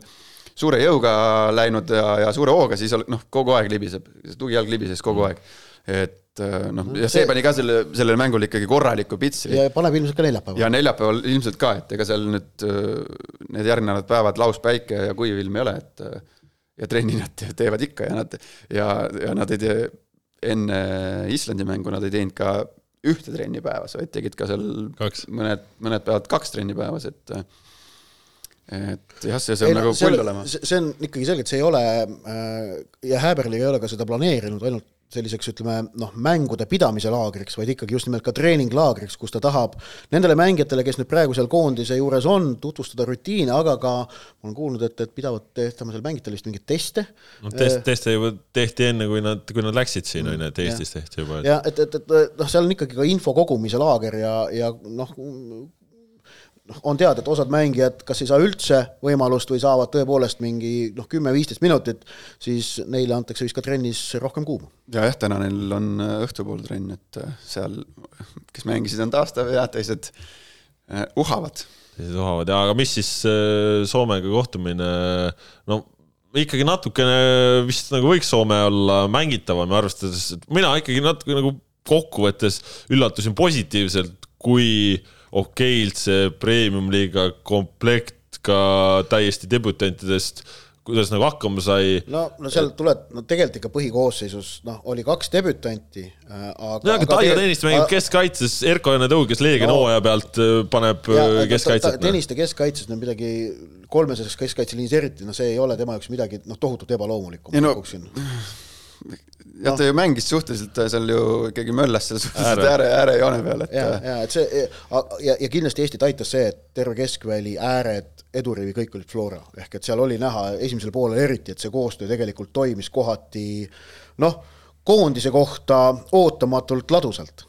suure jõuga läinud ja, ja suure hooga, siis noh, kogu aeg libiseb, tugijalg libises kogu aeg. et et äh, noh, ja see pani ka selle, sellele mängule ikkagi korraliku pitsi. ja paneb ilmselt ka neljapäeval. ja neljapäeval ilmselt ka, et ega seal nüüd äh, need järgnevad päevad lauspäike ja kuiv ilm ei ole, et äh, ja trenni nad teevad ikka ja nad ja, ja nad ei tee enne Islandi mängu, nad ei teinud ka ühte trenni päevas, vaid tegid ka seal kaks. mõned, mõned päevad kaks trenni päevas, et et jah, see, see on ei, nagu pull olema. see on ikkagi selge, et see ei ole äh, ja Häberli ei ole ka seda planeerinud ainult selliseks, ütleme noh, mängude pidamise laagriks, vaid ikkagi just nimelt ka treeninglaagriks, kus ta tahab nendele mängijatele, kes nüüd praegu seal koondise juures on, tutvustada rutiine, aga ka ma olen kuulnud, et, et pidavad tehtama seal mängijatele vist mingeid teste. no test, teste juba tehti enne, kui nad, kui nad läksid siin, on ju, et Eestis tehti juba et.... ja et, et, et noh, seal on ikkagi ka info kogumise laager ja, ja noh, noh, on teada, et osad mängijad kas ei saa üldse võimalust või saavad tõepoolest mingi noh, kümme-viisteist minutit, siis neile antakse vist ka trennis rohkem kuuma. ja jah, täna neil on äh, õhtupool trenn, et äh, seal, kes mängisid, on taastav ja teised uh, uhavad. teised uhavad ja, aga mis siis Soomega kohtumine, no ikkagi natukene vist nagu võiks Soome olla mängitavam, arvestades, et mina ikkagi natuke nagu kokkuvõttes üllatusin positiivselt, kui äh, okeilt see premium-liiga komplekt ka täiesti debütantidest kuidas nagu hakkama sai. no, no seal tuleb, no tegelikult ikka põhikoosseisus noh, oli kaks debütanti äh,. aga. no aga Taio Tõniste mängib keskkaitses, Erko Janne Tõuges Leegion no, hooaja pealt äh, paneb äh, keskkaitset. Tõniste keskkaitses no midagi kolmeses keskkaitseliinis eriti, no see ei ole tema jaoks midagi noh, tohutult ebaloomulikku. No, jah no., ta ju mängis suhteliselt seal ju ikkagi möllas seal suhteliselt ääre, äärejoone peal, et. ja, ja et see ja, ja kindlasti Eestit aitas see, et terve keskväli, ääred, edurivi, kõik olid Flora, ehk et seal oli näha esimesel poolel eriti, et see koostöö tegelikult toimis kohati noh, koondise kohta ootamatult ladusalt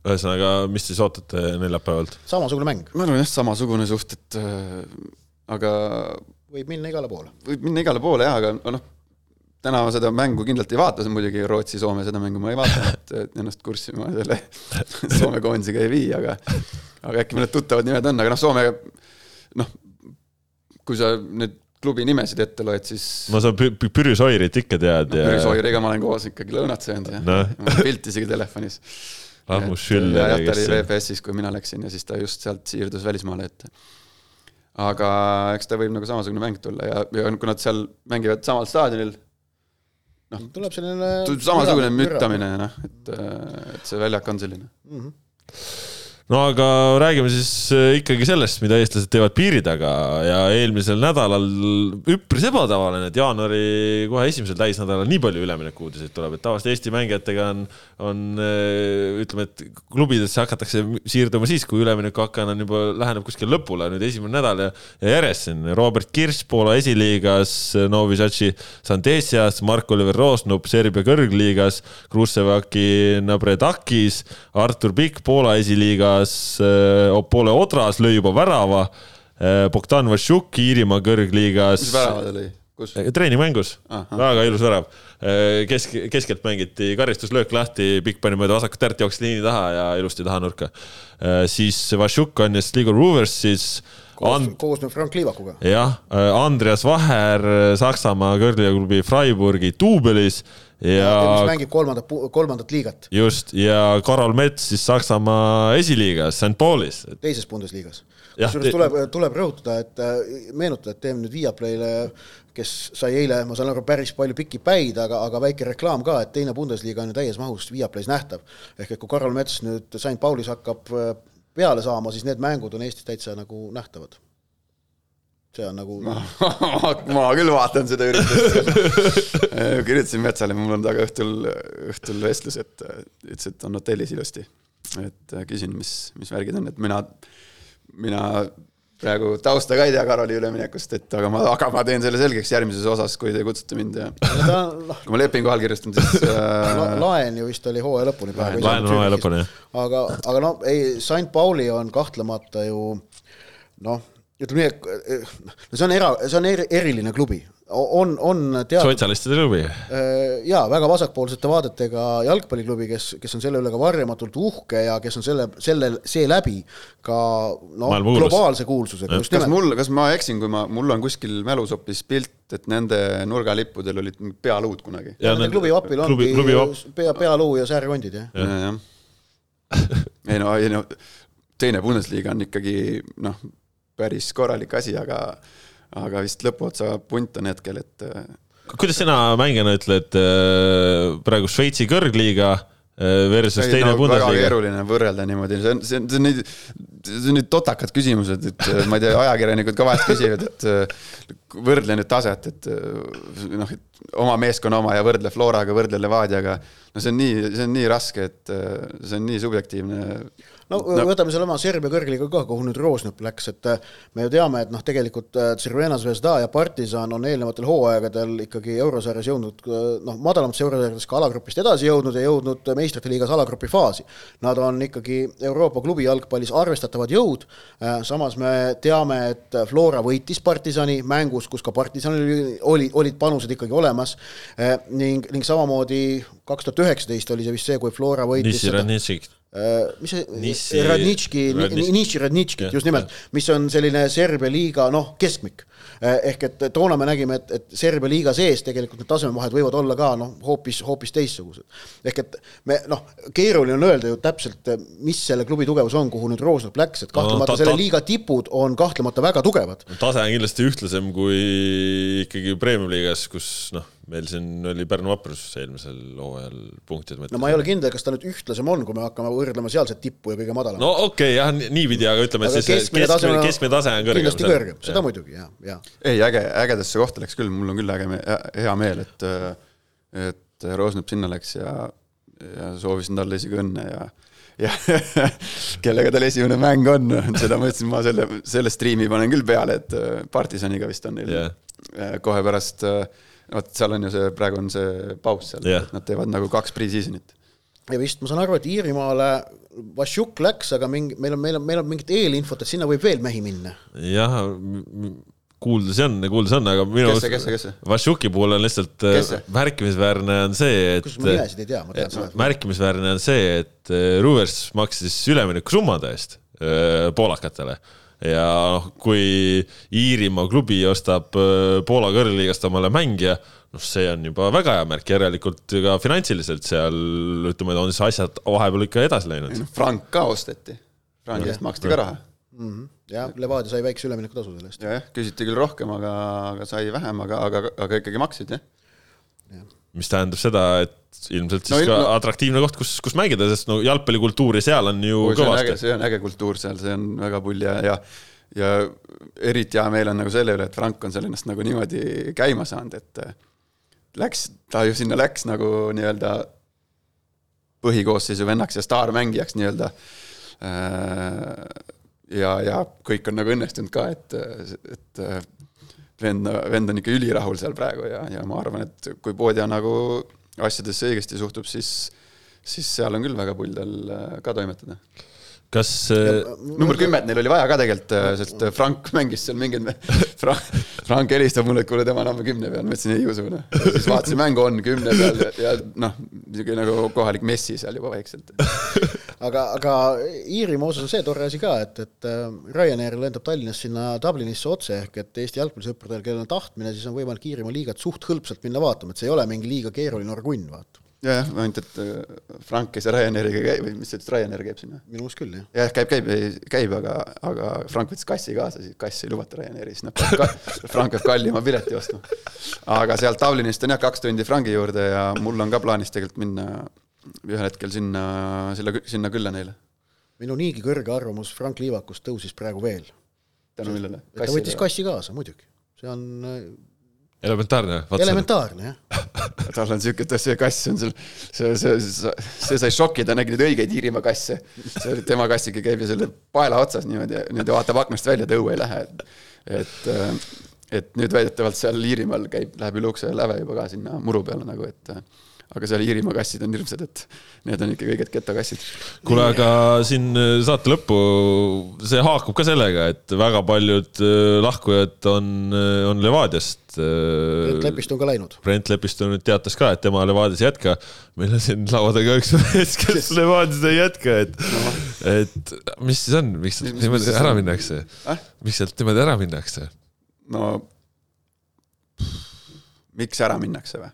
ühesõnaga, mis siis ootate neljapäevalt? samasugune mäng. ma arvan jah, samasugune suht, et äh, aga võib minna igale poole. võib minna igale poole jah, aga noh, täna ma seda mängu kindlalt ei vaata, muidugi Rootsi-Soome seda mängu ma ei vaata, et ennast kurssi ma selle Soome koondisega ei vii, aga aga äkki mõned tuttavad nimed on, aga noh, Soome noh, kui sa nüüd klubi nimesid ette loed, siis no sa Pürü Soirit ikka tead no, ja Pürü Soiriga ma olen koos ikkagi lõunat söönud ja no. on pilt isegi telefonis. Rasmus Schüller. jah, ta oli VPS-is, kui mina läksin ja siis ta just sealt siirdus välismaale, et aga eks ta võib nagu samasugune mäng tulla ja, ja kui nad seal mängivad samal staadionil noh, tuleb selline samasugune müttamine, noh, et, et see väljak on selline mm. -hmm no aga räägime siis äh, ikkagi sellest, mida eestlased teevad piiri taga ja eelmisel nädalal üpris ebatavaline, et jaanuari kohe esimesel täisnädalal nii palju üleminekuuudiseid tuleb, et tavaliselt Eesti mängijatega on, on äh, ütleme, et klubidesse hakatakse siirduma siis, kui üleminekuaken on juba, läheneb kuskil lõpule, nüüd esimene nädal ja, ja järjest siin. Robert Kirss Poola esiliigas, Novi Sad Sandesias, Mark-Oliver Roosnup Serbia kõrgliigas, Kruševaki Nabredakis, Artur Pikk Poola esiliigas väljas, äh, Opole Odras lõi juba värava. Äh, Bogdan Vašuk Iirimaa kõrgliigas. mis värava ta lõi? kus? Äh, treeningmängus, väga ilus värav. kesk, keskelt mängiti karistuslöök lahti, pikk pani mööda vasakut ärt, jooksis liini taha ja ilusti taha nurka. siis Vašuk on just Liigo Roversis And... koosneb Frank Liivakuga. jah, Andreas Vaher Saksamaa kõrgliigaklubi Freiburgi duubelis ja. mis mängib kolmandat, kolmandat liigat. just, ja Karol Mets siis Saksamaa esiliigas, St Paulis. teises Bundesligas. kusjuures tuleb, tuleb rõhutada, et äh, meenutada, et teeme nüüd Viaplay'le, kes sai eile, ma saan aru, päris palju pikki päid, aga, aga väike reklaam ka, et teine Bundesliga on ju täies mahus Viaplay's nähtav. ehk et kui Karol Mets nüüd St Paulis hakkab äh, peale saama, siis need mängud on Eestis täitsa nagu nähtavad see on nagu ma küll vaatan seda üritust kirjutasin Metsale, mul on temaga õhtul, õhtul vestlus, et ütles, et on hotellis ilusti. et äh, küsin, mis, mis värgid on, et mina, mina praegu tausta ka ei tea Karoli üleminekust, et aga ma, aga ma teen selle selgeks järgmises osas, kui te kutsute mind ja kui ma lepingu allkirjastan, siis äh... La, laen ju vist oli hooaja lõpuni praegu. laen on hooaja lõpuni, jah. aga, aga no ei, St Pauli on kahtlemata ju noh ütleme nii, et no see on era, see on eri, eriline klubi, on, on teatud. sotsialistide klubi. Äh, ja väga vasakpoolsete vaadetega jalgpalliklubi, kes, kes on selle üle ka varjamatult uhke ja kes on selle, selle, seeläbi ka noh, globaalse kuulsusega. kas mul, kas ma eksin, kui ma, mul on kuskil mälus hoopis pilt, et nende nurgalippudel olid pealuud kunagi? Nende klubi vapil ongi klubi vap... pea, pealuu ja säärkondid, jah ja,. jah, ei no, ei no teine Bundesliga on ikkagi noh päris korralik asi, aga, aga vist lõpuotsa punt on hetkel, et. kuidas sina mängijana ütled äh, praegu Šveitsi kõrgliiga, versus Ei, teine no, väga Bundesliga. keeruline võrrelda niimoodi, see on, see on, see on nii, see on nii totakad küsimused, et äh, ma ei tea, ajakirjanikud ka vahest küsivad, et äh, võrdle nüüd taset, et äh, noh, et oma meeskonna oma ja võrdle Floraga, võrdle Levadiaga. no see on nii, see on nii raske, et äh, see on nii subjektiivne. No võtame selle oma Serbia kõrgliiga ka, kuhu nüüd Roosnap läks, et äh, me ju teame, et noh, tegelikult äh, Crvena Zvezda ja Partisan on eelnevatel hooaegadel ikkagi eurosarjas jõudnud äh, noh, madalamates eurosarjades ka alagrupist edasi jõudnud ja jõudnud meistrite liigas alagrupi faasi. Nad on ikkagi Euroopa klubi jalgpallis arvestatavad jõud, samas me teame, et Flora võitis Partisani mängus, kus ka Partisanil oli, oli, olid panused ikkagi olemas ning, ning samamoodi kaks tuhat üheksateist oli see vist see, kui Flora võitis Nissi Äh, mis see Nissi- Radnitški, Radnitš- Nissi Radnitškit, just nimelt, mis on selline Serbia liiga noh, keskmik. ehk et toona me nägime, et, et Serbia liiga sees tegelikult need tasemevahed võivad olla ka noh, hoopis, hoopis teistsugused. ehk et me noh, keeruline on öelda ju täpselt, mis selle klubi tugevus on, kuhu nüüd Roosnap läks, et kahtlemata ta- no, selle ta- liiga tipud on kahtlemata väga tugevad. tase on kindlasti ühtlasem kui ikkagi premium-liigas, kus noh, meil siin oli Pärnu Vaprus eelmisel hooajal punktide mõttes. no ma ei ole kindel, kas ta nüüd ühtlasem on, kui me hakkame võrdlema sealset tippu ja kõige madalamat no okei okay,, jah, niipidi, aga ütleme, et aga siis keskmine tase keskmine, on keskmine tase on kõrgem. kindlasti kõrgem, seda muidugi, jah, jah. ei, äge, ägedasse kohta läks küll, mul on küll äge, hea meel, et, et Roosnap sinna läks ja, ja soovisin talle isegi õnne ja, ja kellega tal esimene mäng on, seda ma ütlesin, ma selle, selle striimi panen küll peale, et äh, Partisaniga vist on neil yeah. kohe pärast, vot seal on ju see, praegu on see paus seal yeah., nad teevad nagu kaks pre-season'it. ja vist ma saan aru, et Iirimaale Vassiuk läks, aga mingi, meil on, meil on, meil on mingit eelinfot, et sinna võib veel mehi minna. jah, kuulda see on, kuulda see on, aga minu see? Vassiuki puhul on lihtsalt Kes see? äh, märkimisväärne on see, et kuidas ma nimesid ei tea, ma tean seda. märkimisväärne on see, et äh, Ruvers maksis üleminekusummade eest äh, poolakatele ja noh, kui Iirimaa klubi ostab äh, Poola kõrgliigast omale mängija, noh, see on juba väga hea märk, järelikult ka finantsiliselt seal ütleme, on siis asjad vahepeal ikka edasi läinud. Frank ka osteti, Franki eest maksti ka raha jah, Levadia sai väikse üleminekutasu selle eest. ja jah, küsiti küll rohkem, aga, aga sai vähem, aga, aga, aga ikkagi maksid jah. Mis tähendab seda, et ilmselt siis No no, il- ka atraktiivne koht, kus, kus mängida, sest no jalgpallikultuuri seal on ju äge, kõvasti. see on äge kultuur seal, see on väga pull ja, ja ja eriti hea meel on nagu selle üle, et Frank on seal ennast nagu niimoodi käima saanud, et äh, läks, ta ju sinna läks nagu nii-öelda põhikoosseisu vennaks ja staarmängijaks nii-öelda. ja, ja kõik on nagu õnnestunud ka, et, et äh, vend, vend on ikka ülirahul seal praegu ja, ja ma arvan, et kui Poodja nagu asjadesse õigesti suhtub, siis, siis seal on küll väga pull tal äh, ka toimetada. kas äh, number kümmet neil oli vaja ka tegelikult, sest Frank mängis seal mingeid, Frank, Frank helistab mulle, et kuule, tema on ammu kümne peal, ma ütlesin ei usu, noh. siis vaatasin mängu on kümne peal ja, ja noh, niisugune nagu kohalik messi seal juba vaikselt. aga, aga Iirimaa osas on see tore asi ka, et, et äh, Ryanair lendab Tallinnast sinna Dublinisse otse ehk et Eesti jalgpallisõpradel, kellel on tahtmine, siis on võimalik Iirimaa liigat suht hõlpsalt minna vaatama, et see ei ole mingi liiga keeruline orgunn, vaata. jah, ainult et äh, Frank saa Ryanairiga käia või mis sa ütlesid, Ryanair käib sinna? minu meelest küll, jah. jah, käib, käib, käib, aga, aga Frank võttis kassi kaasa, siis kassi ei lubata Ryanairi, siis nad peavad ka, Frank peab kallima pileti ostma. aga sealt Dublinist on jah kaks tundi Franki juurde ja mul on ka plaanis tegelikult minna ühel hetkel sinna, selle, sinna külla neile. minu niigi kõrge arvamus Frank Liivakust tõusis praegu veel. tänu millele? ta võttis kassi kaasa, muidugi. see on äh, elementaarne, elementaarne, jah. tal on siuke, see kass on seal, see, see, see, see sai šoki, ta nägi neid õigeid Iirimaa kasse. see oli tema kassike käib ju selle paela otsas niimoodi, niimoodi vaatab aknast välja, et õue ei lähe. et, et nüüd väidetavalt seal Iirimaal käib, läheb üle ukse läve juba ka sinna muru peale nagu, et aga seal Iirimaa kassid on hirmsad, et need on ikka õiged getokassid. kuule, aga siin saate lõppu, see haakub ka sellega, et väga paljud äh, lahkujad on, on Levadiast. Brent Lepist on ka läinud. Brent Lepistu nüüd teatas ka, et tema Levadias ei jätka. meil on siin laua taga üks mees, kes Levadias ei jätka, et, et mis siis on, miks sealt niimoodi ära on? minnakse Äh?? miks sealt niimoodi ära minnakse? no miks ära minnakse või?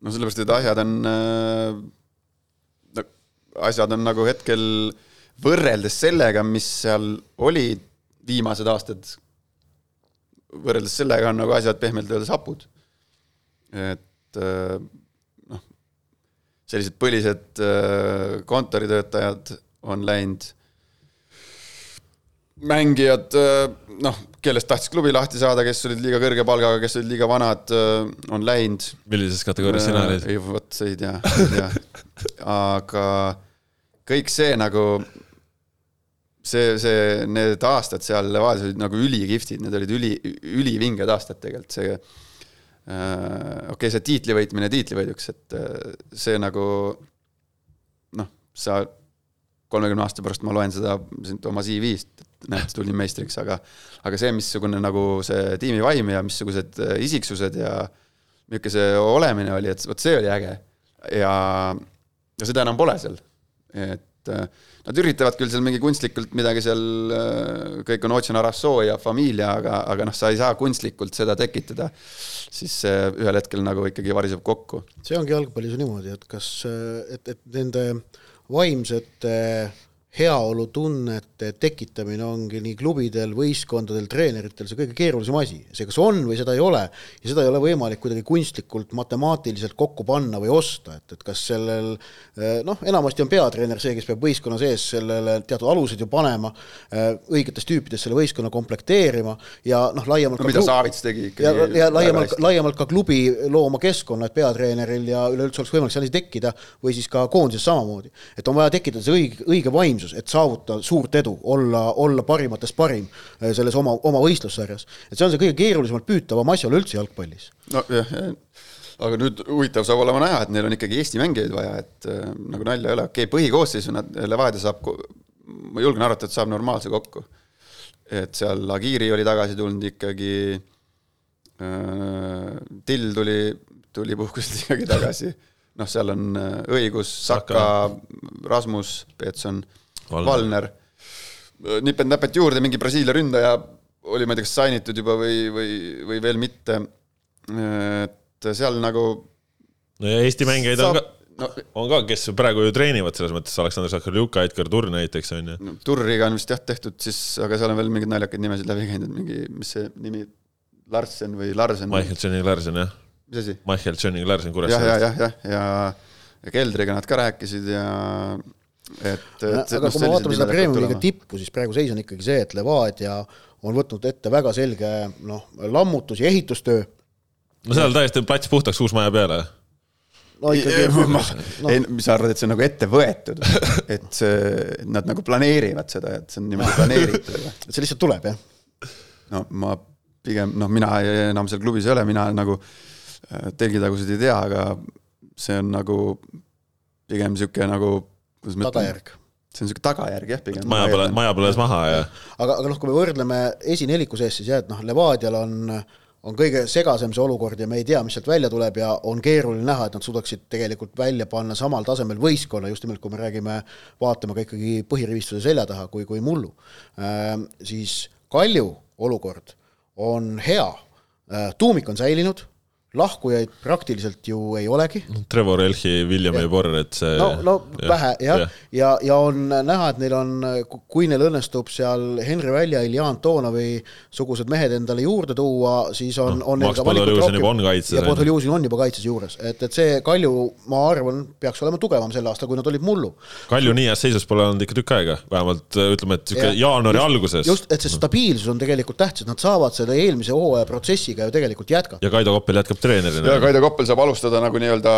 No sellepärast, et asjad on äh,, asjad on nagu hetkel võrreldes sellega, mis seal olid viimased aastad, võrreldes sellega on nagu asjad pehmelt öeldes hapud. et äh, noh, sellised põlised äh, kontoritöötajad on läinud. Mängijad, äh, noh, kellest tahtis klubi lahti saada, kes olid liiga kõrge palgaga, kes olid liiga vanad, on läinud. millises kategoorias sina olid? ei, vot ei tea, ei tea. aga kõik see nagu, see, see, need aastad seal Levadias olid nagu ülikihvtid, need olid üli, ülivinged aastad tegelikult, see okei okay,, see tiitli võitmine tiitlivõiduks, et see nagu noh, sa kolmekümne aasta pärast ma loen seda oma CV-st, näed, tulin meistriks, aga aga see, missugune nagu see tiimi vaim ja missugused äh, isiksused ja niisugune see olemine oli, et vot see oli äge. ja, ja seda enam pole seal. et äh, nad üritavad küll seal mingi kunstlikult midagi seal, äh, kõik on Ocean Arasso ja Familia, aga, aga noh, sa ei saa kunstlikult seda tekitada. siis ühel hetkel nagu ikkagi variseb kokku. see ongi jalgpallis niimoodi, et kas, et, et nende vaimsete heaolutunnete tekitamine ongi nii klubidel, võistkondadel, treeneritel see kõige keerulisem asi. see kas on või seda ei ole ja seda ei ole võimalik kuidagi kunstlikult, matemaatiliselt kokku panna või osta, et, et kas sellel noh, enamasti on peatreener see, kes peab võistkonna sees sellele teatud alused ju panema, õigetest tüüpidest selle võistkonna komplekteerima ja noh, laiemalt no mida Saavits tegi ikkagi. ja, ja laiemalt, laiemalt ka klubi looma keskkonna, et peatreeneril ja üleüldse oleks võimalik see asi tekkida või siis ka koondises samamoodi. et on vaja tekitada see õige, õige vaim võimsus, et saavutada suurt edu, olla, olla parimatest parim äh, selles oma, oma võistlussarjas. et see on see kõige keerulisemalt püütavam asi üleüldse jalgpallis. nojah, aga nüüd huvitav saab olema näha, et neil on ikkagi Eesti mängijaid vaja, et äh, nagu nalja ei ole, okei okay,, põhikoosseisu nad, Levadia saab, ma julgen arvata, et saab normaalse kokku. et seal Agiri oli tagasi tulnud ikkagi äh,, Till tuli, tuli puhkuselt ikkagi tagasi noh, seal on äh, õigus, Saka, Rasmus, Peetson Valner, nipet-näpet juurde, mingi Brasiilia ründaja oli, ma ei tea, kas sainitud juba või, või, või veel mitte. et seal nagu. no ja Eesti mängijaid saab... on ka no, on ka, kes praegu ju treenivad selles mõttes, Aleksandr Sakarjuka, Edgar Turr näiteks on ju no,. Turriga on vist jah tehtud siis, aga seal on veel mingeid naljakaid nimesid läbi käinud, mingi, mis see nimi, Larsen või Larsen? Michael Jönning Larsen, jah. mis asi? Michael Jönning Larsen Kuressaares. ja, ja, jah, jah, ja, ja, ja Keldriga nad ka rääkisid ja et, et aga kui me vaatame seda Premium-liiga tippu, siis praegu seis on ikkagi see, et Levadia on võtnud ette väga selge noh, lammutus- ja ehitustöö. no seal täiesti plats puhtaks, uus maja peale no ikkagi no. ei, mis sa arvad, et see on nagu ette võetud, et see, nad nagu planeerivad seda, et see on niimoodi planeeritud et see lihtsalt tuleb, jah? no ma pigem, noh, mina enam seal klubis ei ole, mina nagu äh, telgitaguseid ei tea, aga see on nagu pigem niisugune nagu ütlen, see on niisugune tagajärg jah, pigem. maja põles, maja põles maha ja. aga, aga noh, kui me võrdleme esineliku sees, siis jah, et noh, Levadial on, on kõige segasem see olukord ja me ei tea, mis sealt välja tuleb ja on keeruline näha, et nad suudaksid tegelikult välja panna samal tasemel võistkonna, just nimelt kui me räägime, vaatame ka ikkagi põhirivistuse selja taha, kui, kui mullu äh,. siis Kalju olukord on hea äh,, tuumik on säilinud lahkujaid praktiliselt ju ei olegi. Trevor Elchi, William ja Borr, et see. no, no ja, vähe jah ja., ja, ja on näha, et neil on, kui neil õnnestub seal Henri Välja, Ilja Antonovi sugused mehed endale juurde tuua, siis on no,, on neil ka valikut rohkem. ja Podoljusin on juba kaitses juures, et, et see Kalju, ma arvan, peaks olema tugevam sel aastal, kui nad olid mullu. Kalju nii heas seisus pole olnud ikka tükk aega, vähemalt ütleme, et niisugune jaanuari just, alguses. just, et see stabiilsus on tegelikult tähtis, nad saavad selle eelmise hooaja protsessiga ju tegelikult jätkata. ja Kaido Koppel jätkab treenerina. ja Kaido Koppel saab alustada nagu nii-öelda,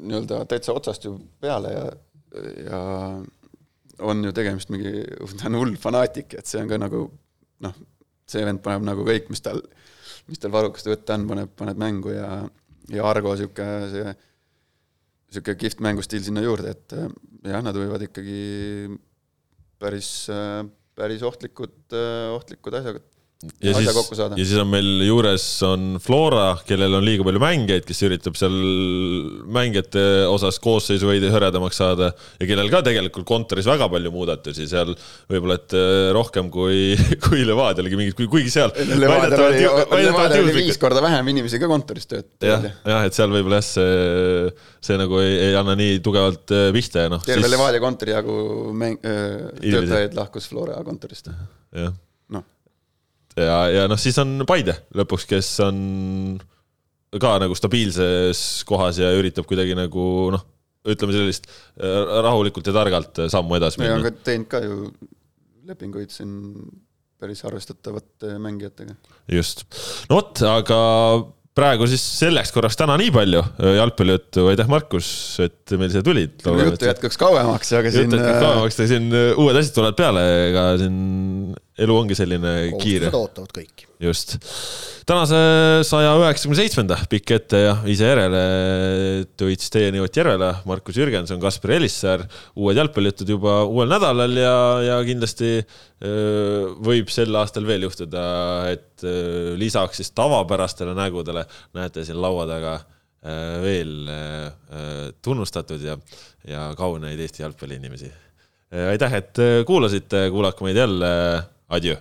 nii-öelda täitsa otsast ju peale ja, ja on ju tegemist mingi, ta on hull fanaatik, et see on ka nagu noh, see vend paneb nagu kõik, mis tal, mis tal varrukast võtta on, paneb, paneb mängu ja, ja Argo niisugune see, niisugune kihvt mängustiil sinna juurde, et jah, nad võivad ikkagi päris, päris ohtlikud, ohtlikud asjad ja siis, ja siis on meil juures on Flora, kellel on liiga palju mängijaid, kes üritab seal mängijate osas koosseisu veidi hõredamaks saada ja kellel ka tegelikult kontoris väga palju muudatusi seal võib-olla, et äh, rohkem kui, kui Levadialgi mingid, kuigi seal. Levadial oli, viis korda vähem inimesi ka kontoris töötab. jah, jah, et seal võib-olla jah, see, see nagu ei, ei anna nii tugevalt äh, pihta ja noh. terve siis... Levadia kontori jagu mäng, äh, töötajaid lahkus Flora kontorist. jah ja, ja noh, siis on Paide lõpuks, kes on ka nagu stabiilses kohas ja üritab kuidagi nagu noh, ütleme sellist äh, rahulikult ja targalt sammu edasi minna. ka teinud ka ju lepinguid siin päris arvestatavate mängijatega. just, no vot, aga praegu siis selleks korraks täna nii palju jalgpallijuttu, aitäh, Markus, et meil siia tulid. juttu jätkuks kauemaks, aga siin jutt jätkub kauemaks, siin äh, uued asjad tulevad peale, ega siin elu ongi selline kiire kohustused, ootavad kõiki. just. tänase saja üheksakümne seitsmenda pikk ette ja ise järele tulid siis teieni Ott Järvela, Markus Jürgenson, Kaspar Elissaar, uued jalgpallijutud juba uuel nädalal ja, ja kindlasti öö, võib sel aastal veel juhtuda, et öö, lisaks siis tavapärastele nägudele näete siin laua taga öö, veel tunnustatud ja, ja kauneid Eesti jalgpalliinimesi. aitäh, et kuulasite, kuulake meid jälle, adjöö